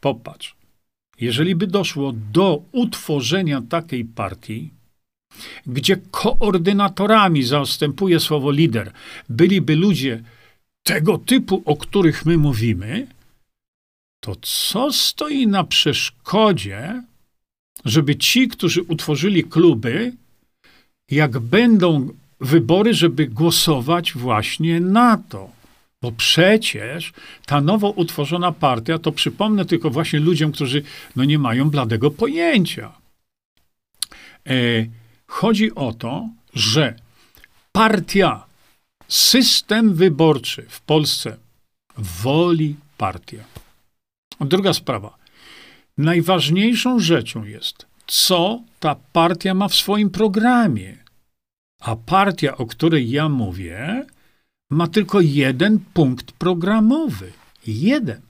popatrz, jeżeli by doszło do utworzenia takiej partii, gdzie koordynatorami zastępuje słowo lider, byliby ludzie tego typu, o których my mówimy, to co stoi na przeszkodzie, żeby ci, którzy utworzyli kluby, jak będą wybory, żeby głosować właśnie na to? Bo przecież ta nowo utworzona partia, to przypomnę tylko właśnie ludziom, którzy no nie mają bladego pojęcia. E, Chodzi o to, że partia, system wyborczy w Polsce woli partię. Druga sprawa. Najważniejszą rzeczą jest co ta partia ma w swoim programie. A partia, o której ja mówię, ma tylko jeden punkt programowy. Jeden.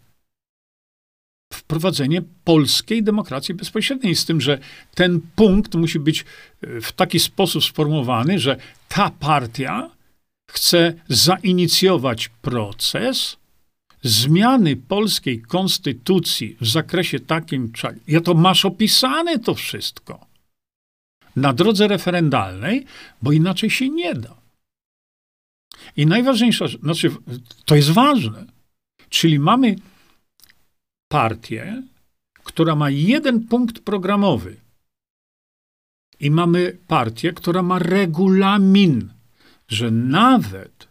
Wprowadzenie polskiej demokracji bezpośredniej, z tym, że ten punkt musi być e, w taki sposób sformułowany, że ta partia chce zainicjować proces zmiany polskiej konstytucji w zakresie takim, ja to masz opisane to wszystko na drodze referendalnej, bo inaczej się nie da. I najważniejsza, znaczy, to jest ważne, czyli mamy partię, która ma jeden punkt programowy. I mamy partię, która ma regulamin, że nawet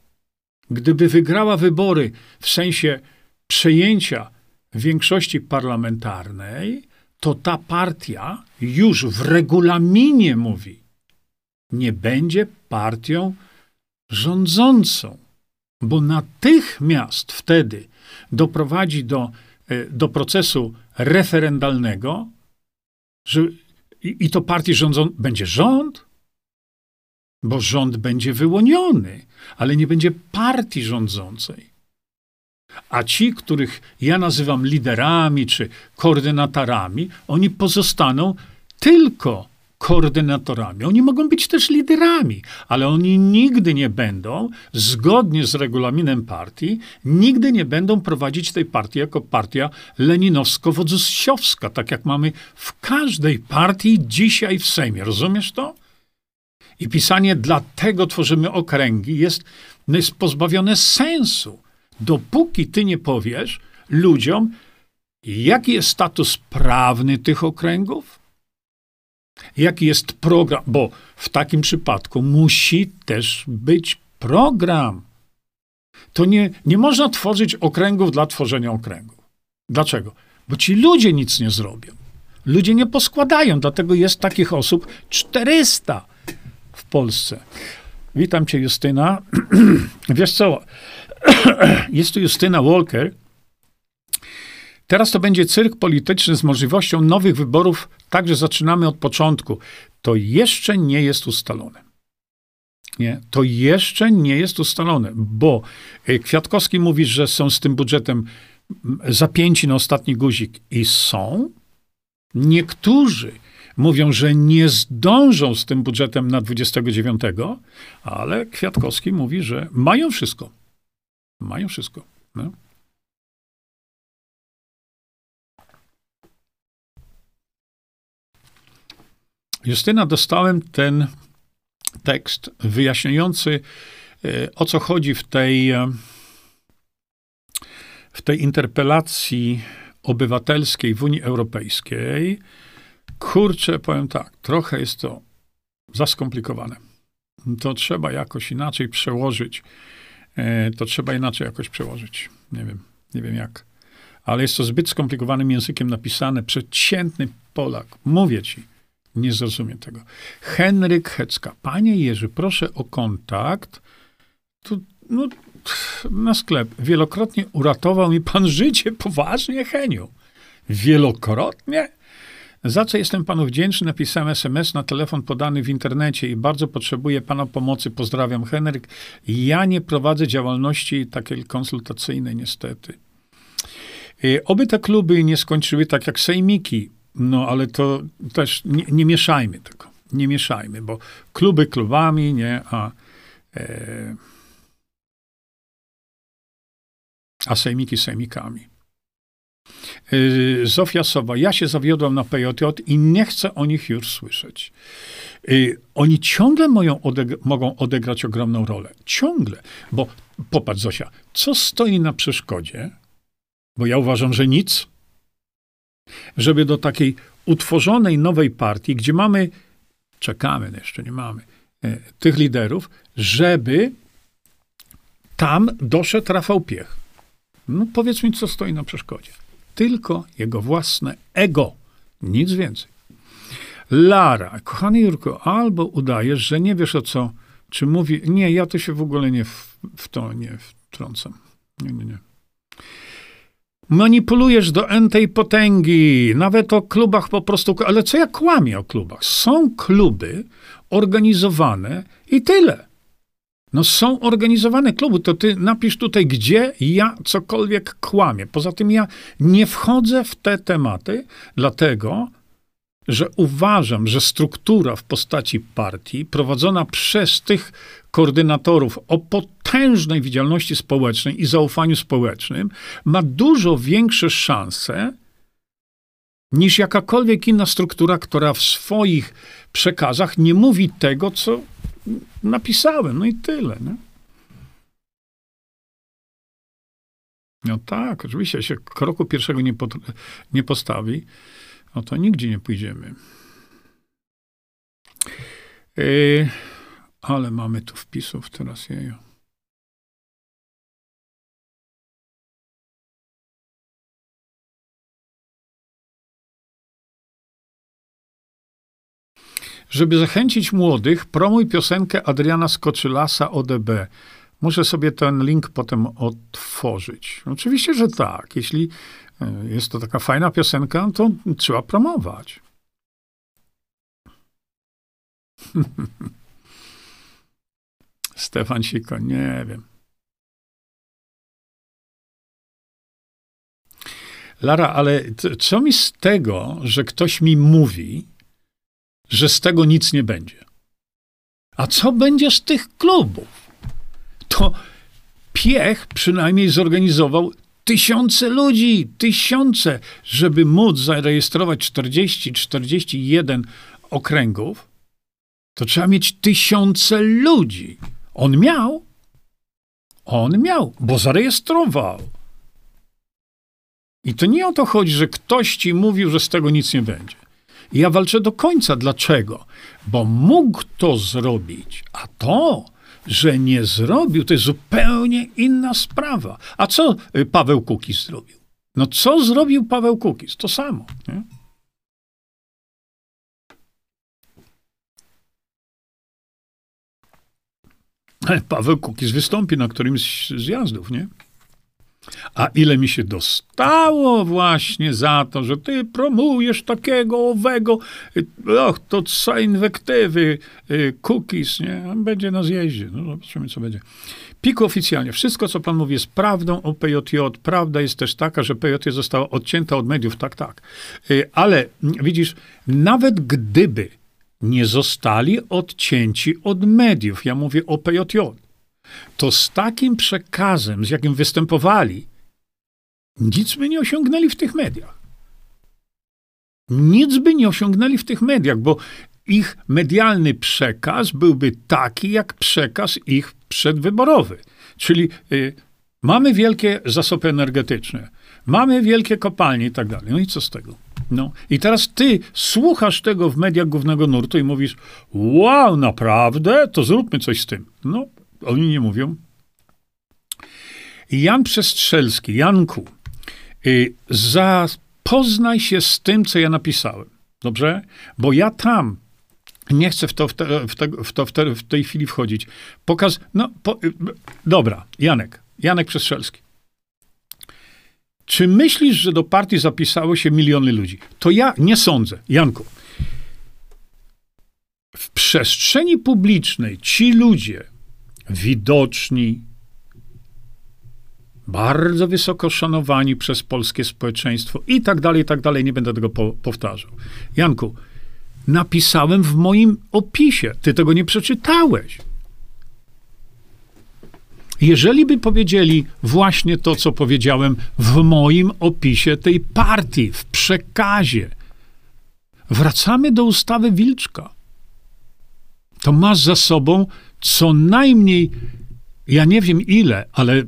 gdyby wygrała wybory w sensie przejęcia większości parlamentarnej, to ta partia już w regulaminie mówi, nie będzie partią rządzącą, bo natychmiast wtedy doprowadzi do, do procesu referendalnego, że i, i to partii rządzą będzie rząd, bo rząd będzie wyłoniony, ale nie będzie partii rządzącej. A ci, których ja nazywam liderami czy koordynatorami, oni pozostaną tylko koordynatorami. Oni mogą być też liderami, ale oni nigdy nie będą, zgodnie z regulaminem partii, nigdy nie będą prowadzić tej partii jako partia leninowsko-wodzosiowska, tak jak mamy w każdej partii dzisiaj w Sejmie. Rozumiesz to? I pisanie dlatego tworzymy okręgi jest, jest pozbawione sensu. Dopóki ty nie powiesz ludziom, jaki jest status prawny tych okręgów, jaki jest program, bo w takim przypadku musi też być program. To nie, nie można tworzyć okręgów dla tworzenia okręgów. Dlaczego? Bo ci ludzie nic nie zrobią. Ludzie nie poskładają, dlatego jest takich osób 400 w Polsce. Witam cię, Justyna. Wiesz co? Jest tu Justyna Walker. Teraz to będzie cyrk polityczny z możliwością nowych wyborów, także zaczynamy od początku. To jeszcze nie jest ustalone. Nie, to jeszcze nie jest ustalone, bo e, Kwiatkowski mówi, że są z tym budżetem zapięci na ostatni guzik i są. Niektórzy mówią, że nie zdążą z tym budżetem na 29, ale Kwiatkowski mówi, że mają wszystko. Mają wszystko. No. Justyna, dostałem ten tekst wyjaśniający, e, o co chodzi w tej, e, w tej interpelacji obywatelskiej w Unii Europejskiej. Kurczę, powiem tak, trochę jest to za skomplikowane. To trzeba jakoś inaczej przełożyć. E, to trzeba inaczej jakoś przełożyć. Nie wiem, nie wiem jak. Ale jest to zbyt skomplikowanym językiem napisane. Przeciętny Polak, mówię ci, nie zrozumie tego. Henryk Hecka. Panie Jerzy, proszę o kontakt. Tu, no, na sklep. Wielokrotnie uratował mi pan życie. Poważnie, Heniu. Wielokrotnie? Za co jestem panu wdzięczny, napisałem SMS na telefon podany w internecie i bardzo potrzebuję pana pomocy. Pozdrawiam, Henryk. Ja nie prowadzę działalności takiej konsultacyjnej, niestety. Y, oby te kluby nie skończyły tak jak sejmiki, no ale to też nie, nie mieszajmy tego. Nie mieszajmy, bo kluby klubami, nie, a, e, a sejmiki sejmikami. Y, Zofia Sowa, ja się zawiodłam na PJJ i nie chcę o nich już słyszeć. Y, oni ciągle odeg mogą odegrać ogromną rolę. Ciągle. Bo popatrz, Zosia, co stoi na przeszkodzie? Bo ja uważam, że nic. Żeby do takiej utworzonej nowej partii, gdzie mamy, czekamy, no jeszcze nie mamy, y, tych liderów, żeby tam doszedł Rafał Piech. No powiedz mi, co stoi na przeszkodzie tylko jego własne ego, nic więcej. Lara, kochany Jurko, albo udajesz, że nie wiesz o co, czy mówi, nie, ja to się w ogóle nie w, w to nie wtrącam. Nie, nie, nie. Manipulujesz do entej potęgi, nawet o klubach po prostu, ale co ja kłamię o klubach? Są kluby organizowane i tyle. No są organizowane kluby, to ty napisz tutaj, gdzie ja cokolwiek kłamię. Poza tym ja nie wchodzę w te tematy, dlatego, że uważam, że struktura w postaci partii prowadzona przez tych koordynatorów o potężnej widzialności społecznej i zaufaniu społecznym ma dużo większe szanse niż jakakolwiek inna struktura, która w swoich przekazach nie mówi tego, co napisałem. No i tyle. Nie? No tak, oczywiście, się kroku pierwszego nie, nie postawi, no to nigdzie nie pójdziemy. Yy, ale mamy tu wpisów teraz, jeju. Żeby zachęcić młodych, promuj piosenkę Adriana Skoczylasa ODB. Muszę sobie ten link potem otworzyć. Oczywiście, że tak. Jeśli jest to taka fajna piosenka, to trzeba promować. Stefan Siko, nie wiem. Lara, ale co mi z tego, że ktoś mi mówi, że z tego nic nie będzie? A co będzie z tych klubów? To Piech przynajmniej zorganizował tysiące ludzi, tysiące, żeby móc zarejestrować 40, 41 okręgów, to trzeba mieć tysiące ludzi. On miał. On miał, bo zarejestrował. I to nie o to chodzi, że ktoś ci mówił, że z tego nic nie będzie. I ja walczę do końca. Dlaczego? Bo mógł to zrobić, a to, że nie zrobił, to jest zupełnie inna sprawa. A co y, Paweł Kukiz zrobił? No co zrobił Paweł Kukiz? To samo. Nie? Paweł Kukiz wystąpi na którymś z zjazdów, nie? A ile mi się dostało właśnie za to, że ty promujesz takiego, owego, och, to co inwektywy, y, cookies, nie? Będzie na zjeździe. No zobaczymy, co będzie. Piku oficjalnie. Wszystko, co pan mówi, jest prawdą o PJJ. Prawda jest też taka, że PJJ została odcięta od mediów. Tak, tak. Y, ale widzisz, nawet gdyby nie zostali odcięci od mediów. Ja mówię o PJJ. To z takim przekazem, z jakim występowali, nic by nie osiągnęli w tych mediach. Nic by nie osiągnęli w tych mediach, bo ich medialny przekaz byłby taki, jak przekaz ich przedwyborowy. Czyli y, mamy wielkie zasoby energetyczne, mamy wielkie kopalnie i tak dalej. No i co z tego? No. I teraz ty słuchasz tego w mediach głównego nurtu i mówisz, wow, naprawdę? To zróbmy coś z tym. No, oni nie mówią. Jan Przestrzelski, Janku, y, zapoznaj się z tym, co ja napisałem. Dobrze? Bo ja tam nie chcę w to w, te, w, te, w, to w, te, w tej chwili wchodzić. Pokaz. No, po, y, dobra, Janek. Janek Przestrzelski. Czy myślisz, że do partii zapisało się miliony ludzi? To ja nie sądzę. Janku, w przestrzeni publicznej ci ludzie widoczni, bardzo wysoko szanowani przez polskie społeczeństwo i tak dalej, i tak dalej, nie będę tego po powtarzał. Janku, napisałem w moim opisie, ty tego nie przeczytałeś. Jeżeli by powiedzieli właśnie to, co powiedziałem w moim opisie tej partii, w przekazie, wracamy do ustawy Wilczka. To masz za sobą co najmniej, ja nie wiem ile, ale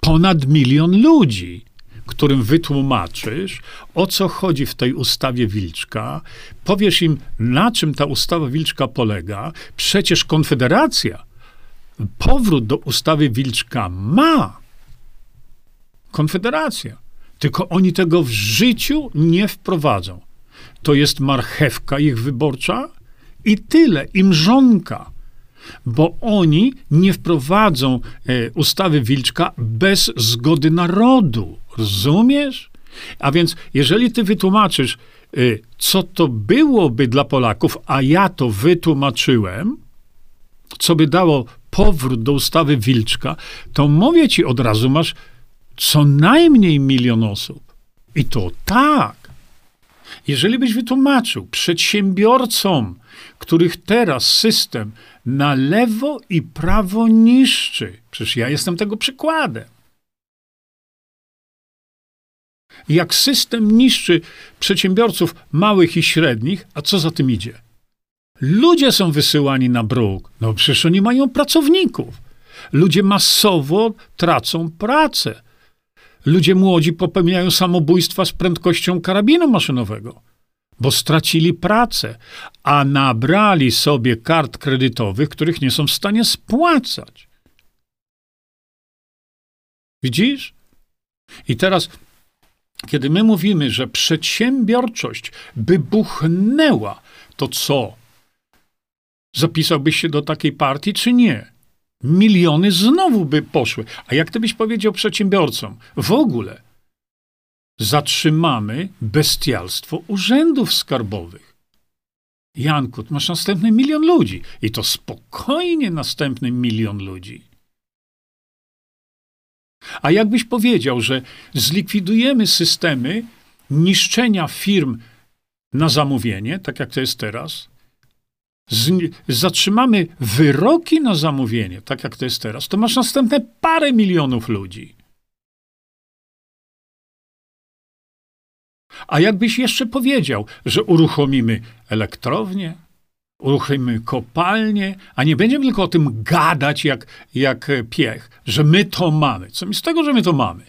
ponad milion ludzi, którym wytłumaczysz, o co chodzi w tej ustawie Wilczka, powiesz im, na czym ta ustawa Wilczka polega. Przecież Konfederacja powrót do ustawy Wilczka ma Konfederacja. Tylko oni tego w życiu nie wprowadzą. To jest marchewka ich wyborcza i tyle, i mrzonka. bo oni nie wprowadzą e, ustawy Wilczka bez zgody narodu. Rozumiesz? A więc, jeżeli ty wytłumaczysz, e, co to byłoby dla Polaków, a ja to wytłumaczyłem, co by dało powrót do ustawy Wilczka, to mówię ci od razu, masz co najmniej milion osób. I to tak. Jeżeli byś wytłumaczył przedsiębiorcom, których teraz system na lewo i prawo niszczy, przecież ja jestem tego przykładem. Jak system niszczy przedsiębiorców małych i średnich, a co za tym idzie? Ludzie są wysyłani na bruk. No przecież oni mają pracowników. Ludzie masowo tracą pracę. Ludzie młodzi popełniają samobójstwa z prędkością karabinu maszynowego, bo stracili pracę, a nabrali sobie kart kredytowych, których nie są w stanie spłacać. Widzisz? I teraz, kiedy my mówimy, że przedsiębiorczość by buchnęła, to co? Zapisałbyś się do takiej partii, czy nie? miliony znowu by poszły. A jak ty byś powiedział przedsiębiorcom, w ogóle zatrzymamy bestialstwo urzędów skarbowych. Janku, masz następny milion ludzi. I to spokojnie następny milion ludzi. A jakbyś powiedział, że zlikwidujemy systemy niszczenia firm na zamówienie, tak jak to jest teraz, z, zatrzymamy wyroki na zamówienie, tak jak to jest teraz, to masz następne parę milionów ludzi. A jakbyś jeszcze powiedział, że uruchomimy elektrownię, uruchomimy kopalnię, a nie będziemy tylko o tym gadać jak, jak piech, że my to mamy. Co mi z tego, że my to mamy?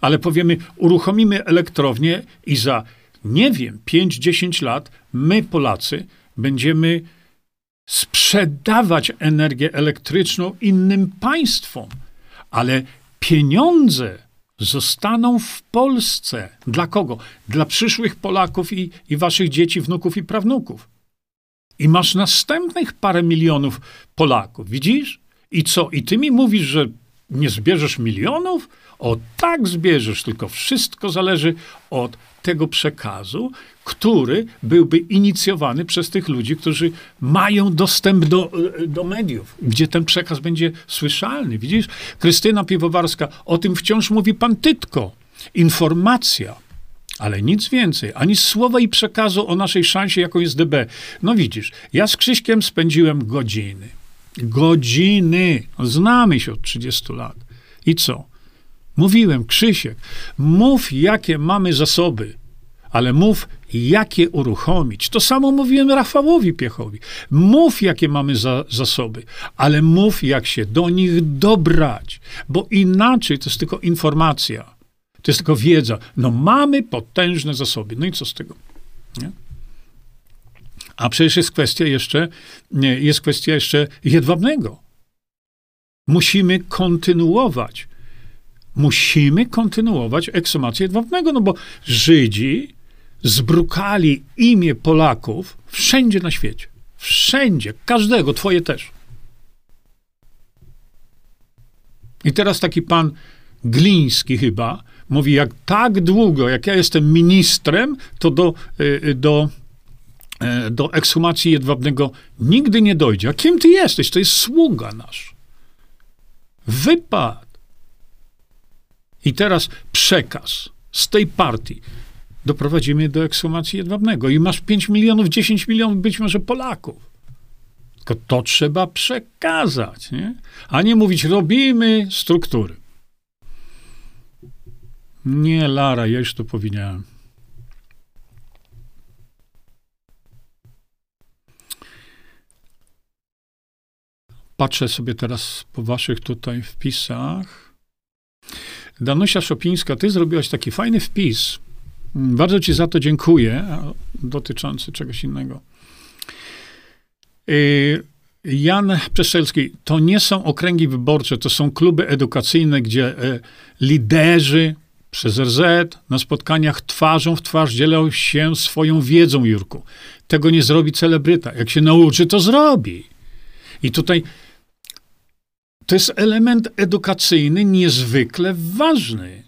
Ale powiemy, uruchomimy elektrownię i za nie wiem, 5-10 lat my, Polacy, będziemy sprzedawać energię elektryczną innym państwom, ale pieniądze zostaną w Polsce. Dla kogo? Dla przyszłych Polaków i, i waszych dzieci, wnuków i prawnuków. I masz następnych parę milionów Polaków, widzisz? I co? I ty mi mówisz, że nie zbierzesz milionów? O tak zbierzesz, tylko wszystko zależy od tego przekazu, który byłby inicjowany przez tych ludzi, którzy mają dostęp do, do mediów, gdzie ten przekaz będzie słyszalny. Widzisz, Krystyna Piwowarska, o tym wciąż mówi pan Tytko. Informacja, ale nic więcej, ani słowa i przekazu o naszej szansie, jaką jest DB. No widzisz, ja z Krzyśkiem spędziłem godziny. Godziny. Znamy się od 30 lat. I co? Mówiłem, Krzysiek, mów, jakie mamy zasoby, ale mów, jakie uruchomić. To samo mówiłem Rafałowi Piechowi. Mów, jakie mamy za, zasoby, ale mów, jak się do nich dobrać, bo inaczej to jest tylko informacja, to jest tylko wiedza. No mamy potężne zasoby. No i co z tego? Nie? A przecież jest kwestia jeszcze, jest kwestia jeszcze jedwabnego. Musimy kontynuować musimy kontynuować ekshumację jedwabnego, no bo Żydzi zbrukali imię Polaków wszędzie na świecie. Wszędzie, każdego, twoje też. I teraz taki pan Gliński chyba mówi, jak tak długo, jak ja jestem ministrem, to do, y, do, y, do ekshumacji jedwabnego nigdy nie dojdzie. A kim ty jesteś? To jest sługa nasz. Wypad. I teraz przekaz z tej partii doprowadzimy do ekshumacji jedwabnego i masz 5 milionów, 10 milionów być może Polaków. Tylko to trzeba przekazać, nie? a nie mówić, robimy struktury. Nie, Lara, ja już to powiedziałem. Patrzę sobie teraz po waszych tutaj wpisach. Danusia Szopińska, ty zrobiłaś taki fajny wpis. Bardzo ci za to dziękuję, dotyczący czegoś innego. Y, Jan Przeszelski, to nie są okręgi wyborcze, to są kluby edukacyjne, gdzie e, liderzy przez RZ na spotkaniach twarzą w twarz dzielą się swoją wiedzą, Jurku. tego nie zrobi celebryta. Jak się nauczy, to zrobi. I tutaj to jest element edukacyjny niezwykle ważny.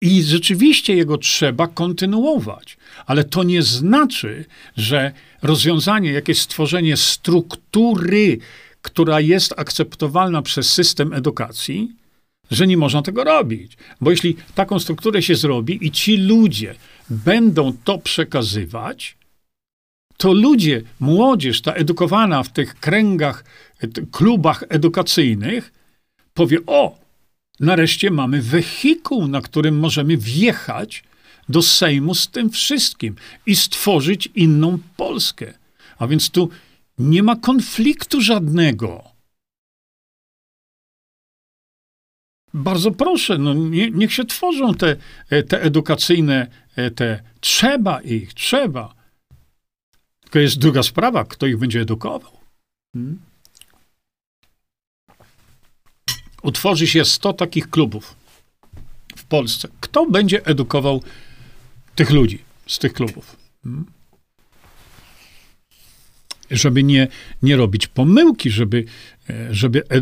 I rzeczywiście jego trzeba kontynuować. Ale to nie znaczy, że rozwiązanie, jakieś stworzenie struktury, która jest akceptowalna przez system edukacji, że nie można tego robić. Bo jeśli taką strukturę się zrobi i ci ludzie będą to przekazywać, to ludzie, młodzież, ta edukowana w tych kręgach, klubach edukacyjnych, powie: O, nareszcie mamy wehikuł, na którym możemy wjechać do Sejmu z tym wszystkim i stworzyć inną Polskę. A więc tu nie ma konfliktu żadnego. Bardzo proszę, no nie, niech się tworzą te, te edukacyjne, te trzeba ich, trzeba. Tylko jest druga sprawa, kto ich będzie edukował. Hmm? Utworzy się 100 takich klubów w Polsce. Kto będzie edukował tych ludzi z tych klubów? Żeby nie, nie robić pomyłki, żeby, e, żeby e,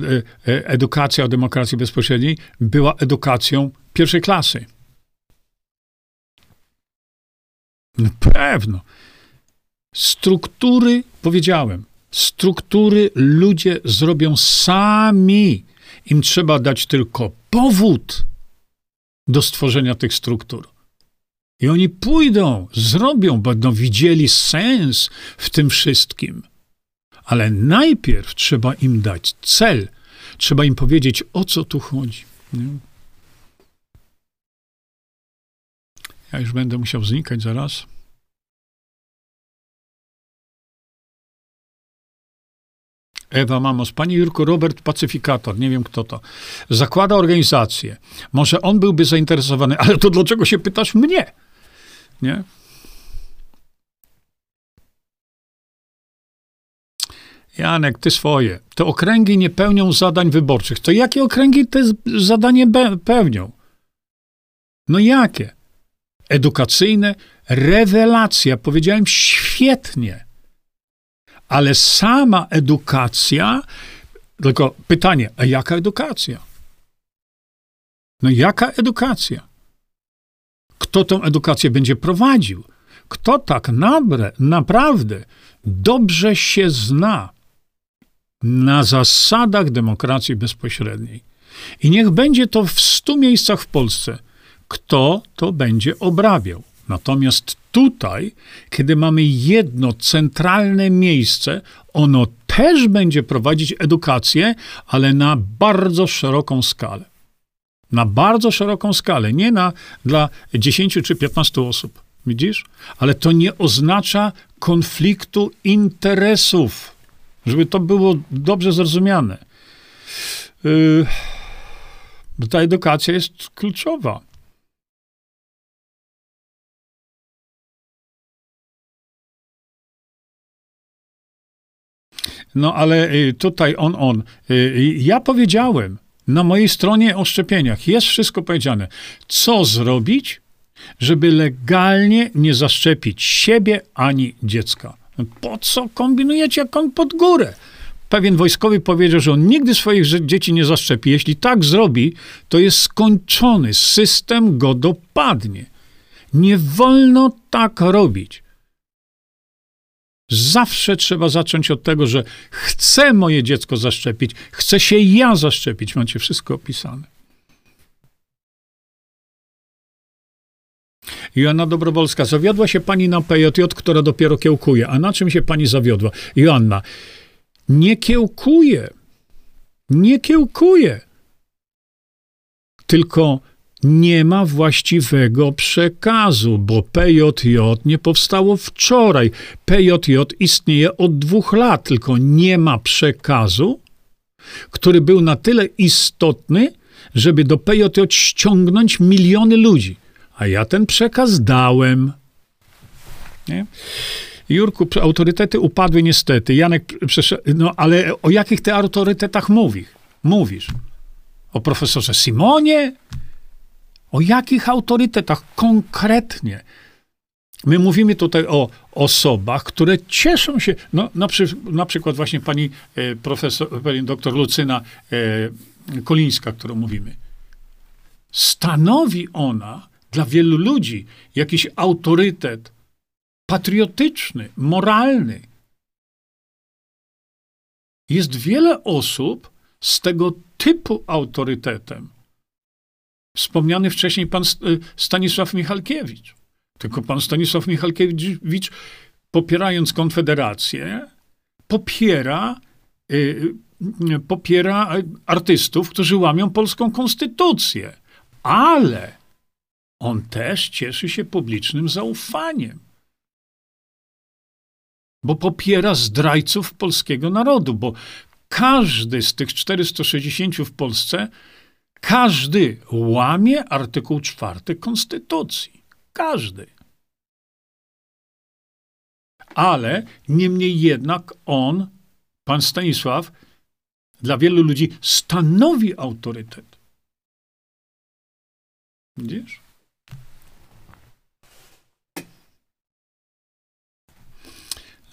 e, edukacja o demokracji bezpośredniej była edukacją pierwszej klasy. No pewno. Struktury, powiedziałem, struktury ludzie zrobią sami. Im trzeba dać tylko powód do stworzenia tych struktur. I oni pójdą, zrobią, będą widzieli sens w tym wszystkim. Ale najpierw trzeba im dać cel. Trzeba im powiedzieć, o co tu chodzi. Nie? Ja już będę musiał znikać zaraz. Ewa Mamos. Panie Jurku, Robert Pacyfikator, nie wiem kto to, zakłada organizację. Może on byłby zainteresowany, ale to dlaczego się pytasz mnie? Nie? Janek, ty swoje. Te okręgi nie pełnią zadań wyborczych. To jakie okręgi te zadanie pełnią? No jakie? Edukacyjne? Rewelacja. Powiedziałem świetnie ale sama edukacja, tylko pytanie, a jaka edukacja? No jaka edukacja? Kto tą edukację będzie prowadził? Kto tak nabre, naprawdę dobrze się zna na zasadach demokracji bezpośredniej? I niech będzie to w stu miejscach w Polsce. Kto to będzie obrabiał? Natomiast tutaj, kiedy mamy jedno centralne miejsce, ono też będzie prowadzić edukację, ale na bardzo szeroką skalę. Na bardzo szeroką skalę, nie na dla 10 czy 15 osób. Widzisz? Ale to nie oznacza konfliktu interesów, żeby to było dobrze zrozumiane. Yy, ta edukacja jest kluczowa. No ale y, tutaj on, on. Y, ja powiedziałem na mojej stronie o szczepieniach, jest wszystko powiedziane. Co zrobić, żeby legalnie nie zaszczepić siebie ani dziecka? Po co kombinujecie jak on pod górę? Pewien wojskowy powiedział, że on nigdy swoich dzieci nie zaszczepi. Jeśli tak zrobi, to jest skończony. System go dopadnie. Nie wolno tak robić. Zawsze trzeba zacząć od tego, że chcę moje dziecko zaszczepić, chcę się ja zaszczepić. Macie wszystko opisane. Joanna Dobrowolska. Zawiodła się pani na PJJ, która dopiero kiełkuje. A na czym się pani zawiodła? Joanna. Nie kiełkuje. Nie kiełkuje. Tylko nie ma właściwego przekazu, bo PJJ nie powstało wczoraj. PJJ istnieje od dwóch lat, tylko nie ma przekazu, który był na tyle istotny, żeby do PJJ ściągnąć miliony ludzi. A ja ten przekaz dałem. Nie? Jurku, autorytety upadły niestety. Janek, no ale o jakich ty autorytetach mówisz? Mówisz? O profesorze Simonie? O jakich autorytetach konkretnie? My mówimy tutaj o osobach, które cieszą się. No, na, przy, na przykład właśnie pani e, profesor, pani doktor Lucyna e, Kolińska, którą mówimy. Stanowi ona dla wielu ludzi jakiś autorytet patriotyczny, moralny. Jest wiele osób z tego typu autorytetem. Wspomniany wcześniej pan Stanisław Michalkiewicz. Tylko pan Stanisław Michalkiewicz, popierając Konfederację, popiera, y, y, popiera artystów, którzy łamią polską konstytucję. Ale on też cieszy się publicznym zaufaniem. Bo popiera zdrajców polskiego narodu, bo każdy z tych 460 w Polsce, każdy łamie artykuł 4 Konstytucji. Każdy. Ale niemniej jednak on, pan Stanisław, dla wielu ludzi stanowi autorytet. Widzisz?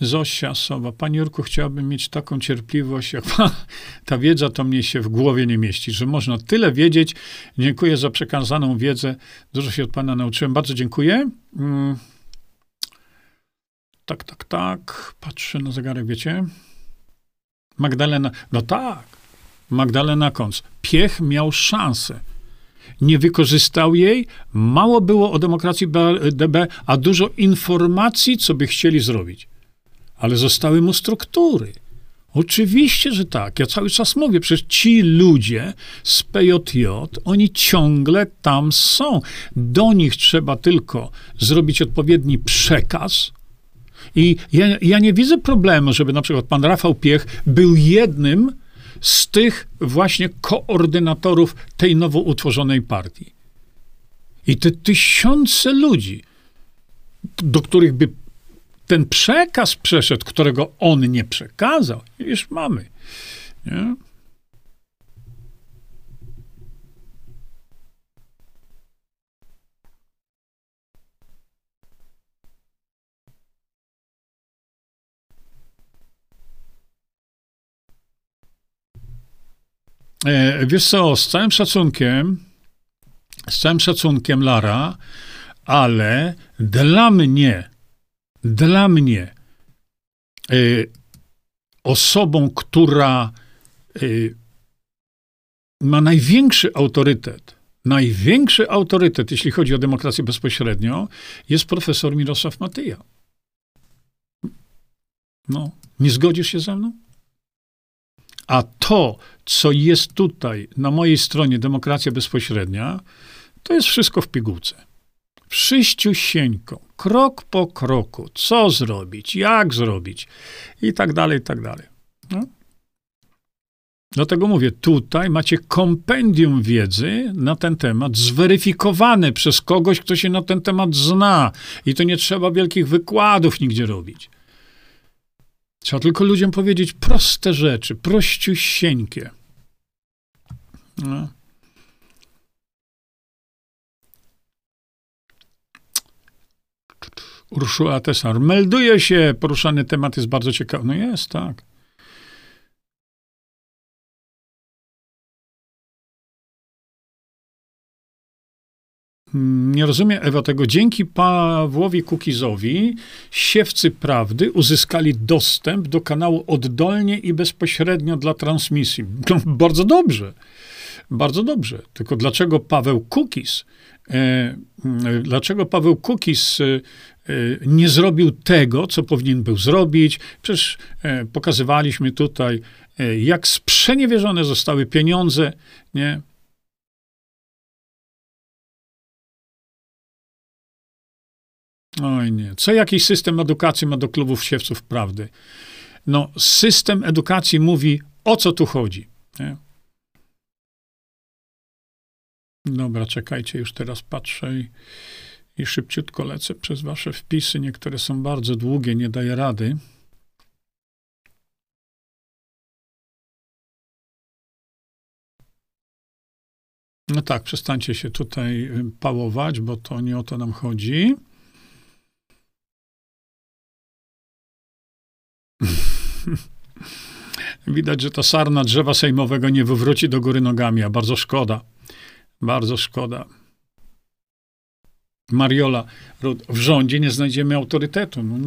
Zosia Sowa. Panie Jurku, chciałabym mieć taką cierpliwość, jak pan. Ta wiedza to mnie się w głowie nie mieści, że można tyle wiedzieć. Dziękuję za przekazaną wiedzę. Dużo się od pana nauczyłem. Bardzo dziękuję. Mm. Tak, tak, tak. Patrzę na zegarek, wiecie. Magdalena. No tak. Magdalena Kąc. Piech miał szansę. Nie wykorzystał jej. Mało było o demokracji DB, a dużo informacji, co by chcieli zrobić ale zostały mu struktury. Oczywiście, że tak. Ja cały czas mówię, przecież ci ludzie z PJJ, oni ciągle tam są. Do nich trzeba tylko zrobić odpowiedni przekaz. I ja, ja nie widzę problemu, żeby na przykład pan Rafał Piech był jednym z tych właśnie koordynatorów tej nowo utworzonej partii. I te tysiące ludzi, do których by ten przekaz przeszedł, którego on nie przekazał, już mamy. Nie? E, wiesz co, z całym szacunkiem, z całym szacunkiem, Lara, ale dla mnie dla mnie y, osobą, która y, ma największy autorytet, największy autorytet, jeśli chodzi o demokrację bezpośrednią, jest profesor Mirosław Matyja. No, nie zgodzisz się ze mną? A to, co jest tutaj na mojej stronie demokracja bezpośrednia, to jest wszystko w pigułce wszyściusieńką, krok po kroku, co zrobić, jak zrobić i tak dalej, i tak dalej. No. Dlatego mówię, tutaj macie kompendium wiedzy na ten temat, zweryfikowane przez kogoś, kto się na ten temat zna. I to nie trzeba wielkich wykładów nigdzie robić. Trzeba tylko ludziom powiedzieć proste rzeczy, prościusieńkie. No. Urszula Tesar. Melduje się, poruszany temat jest bardzo ciekawy. No jest, tak. Nie rozumiem, Ewa, tego. Dzięki Pawłowi Kukizowi siewcy prawdy uzyskali dostęp do kanału oddolnie i bezpośrednio dla transmisji. No, bardzo dobrze. Bardzo dobrze. Tylko dlaczego Paweł Kukiz, dlaczego Paweł Kukiz e, Y, nie zrobił tego, co powinien był zrobić. Przecież e, pokazywaliśmy tutaj, e, jak sprzeniewierzone zostały pieniądze, nie? Oj nie. Co jakiś system edukacji ma do klubów siewców prawdy? No, system edukacji mówi, o co tu chodzi. Nie? Dobra, czekajcie, już teraz patrzę i, i szybciutko lecę przez wasze wpisy. Niektóre są bardzo długie, nie daję rady. No tak, przestańcie się tutaj y, pałować, bo to nie o to nam chodzi. Widać, że ta sarna drzewa sejmowego nie wywróci do góry nogami, a bardzo szkoda. Bardzo szkoda. Mariola, w rządzie nie znajdziemy autorytetu. No,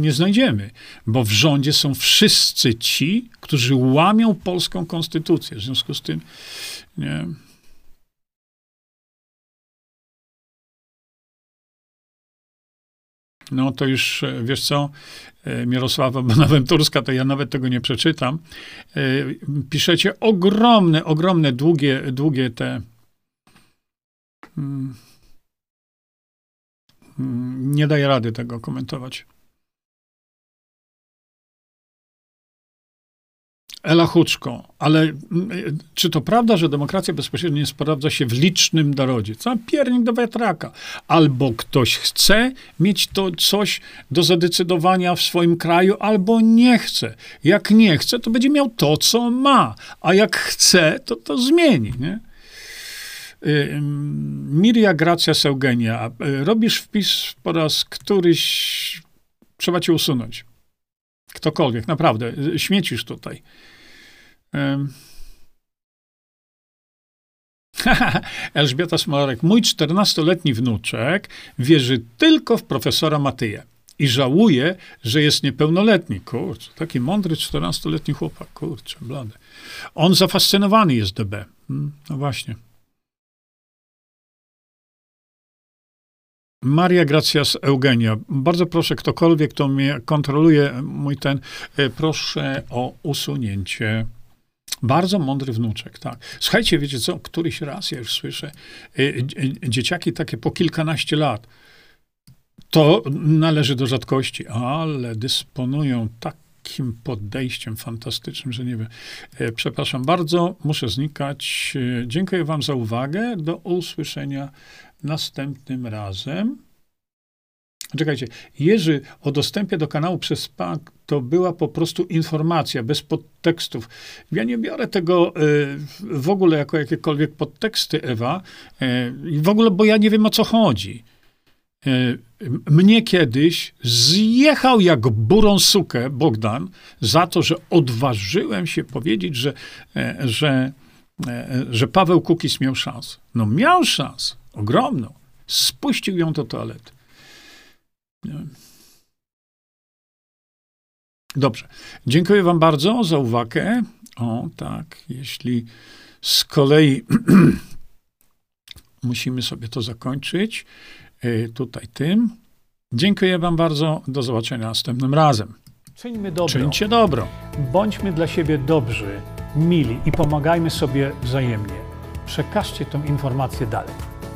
nie znajdziemy, bo w rządzie są wszyscy ci, którzy łamią polską konstytucję. W związku z tym, nie. No to już, wiesz co, e, Mirosława Bonaventurska, to ja nawet tego nie przeczytam. E, piszecie ogromne, ogromne, długie, długie te nie daję rady tego komentować. Ela Huczko, ale mm, czy to prawda, że demokracja bezpośrednio nie sprawdza się w licznym narodzie? Co piernik do wiatraka. Albo ktoś chce mieć to coś do zadecydowania w swoim kraju, albo nie chce. Jak nie chce, to będzie miał to, co ma, a jak chce, to to zmieni. Nie? Y, Miria Gracja Seugenia, y, robisz wpis po raz któryś, trzeba cię usunąć. Ktokolwiek, naprawdę, y, śmiecisz tutaj. Elżbieta Smolarek, mój 14-letni wnuczek wierzy tylko w profesora Matyję i żałuje, że jest niepełnoletni. Kurczę, taki mądry 14-letni chłopak, kurczę, blady. On zafascynowany jest DB. Hmm, no właśnie. Maria Gracias Eugenia. Bardzo proszę, ktokolwiek, kto mnie kontroluje, mój ten, e, proszę o usunięcie. Bardzo mądry wnuczek, tak. Słuchajcie, wiecie co, któryś raz ja już słyszę, e, dzieciaki takie po kilkanaście lat, to należy do rzadkości, ale dysponują takim podejściem fantastycznym, że nie wiem. E, przepraszam bardzo, muszę znikać. Dziękuję wam za uwagę. Do usłyszenia następnym razem. Czekajcie, Jerzy o dostępie do kanału przez PAK to była po prostu informacja, bez podtekstów. Ja nie biorę tego y, w ogóle jako jakiekolwiek podteksty, Ewa, y, w ogóle, bo ja nie wiem o co chodzi. Y, mnie kiedyś zjechał jak burą sukę Bogdan za to, że odważyłem się powiedzieć, że, że, że Paweł Kukis miał szans. No miał szans ogromną. Spuścił ją do toalety. Dobrze. Dziękuję Wam bardzo za uwagę. O, tak, jeśli z kolei musimy sobie to zakończyć y, tutaj tym. Dziękuję Wam bardzo. Do zobaczenia następnym razem. Czyńmy dobro. Czyńcie dobro. Bądźmy dla siebie dobrzy, mili i pomagajmy sobie wzajemnie. Przekażcie tę informację dalej.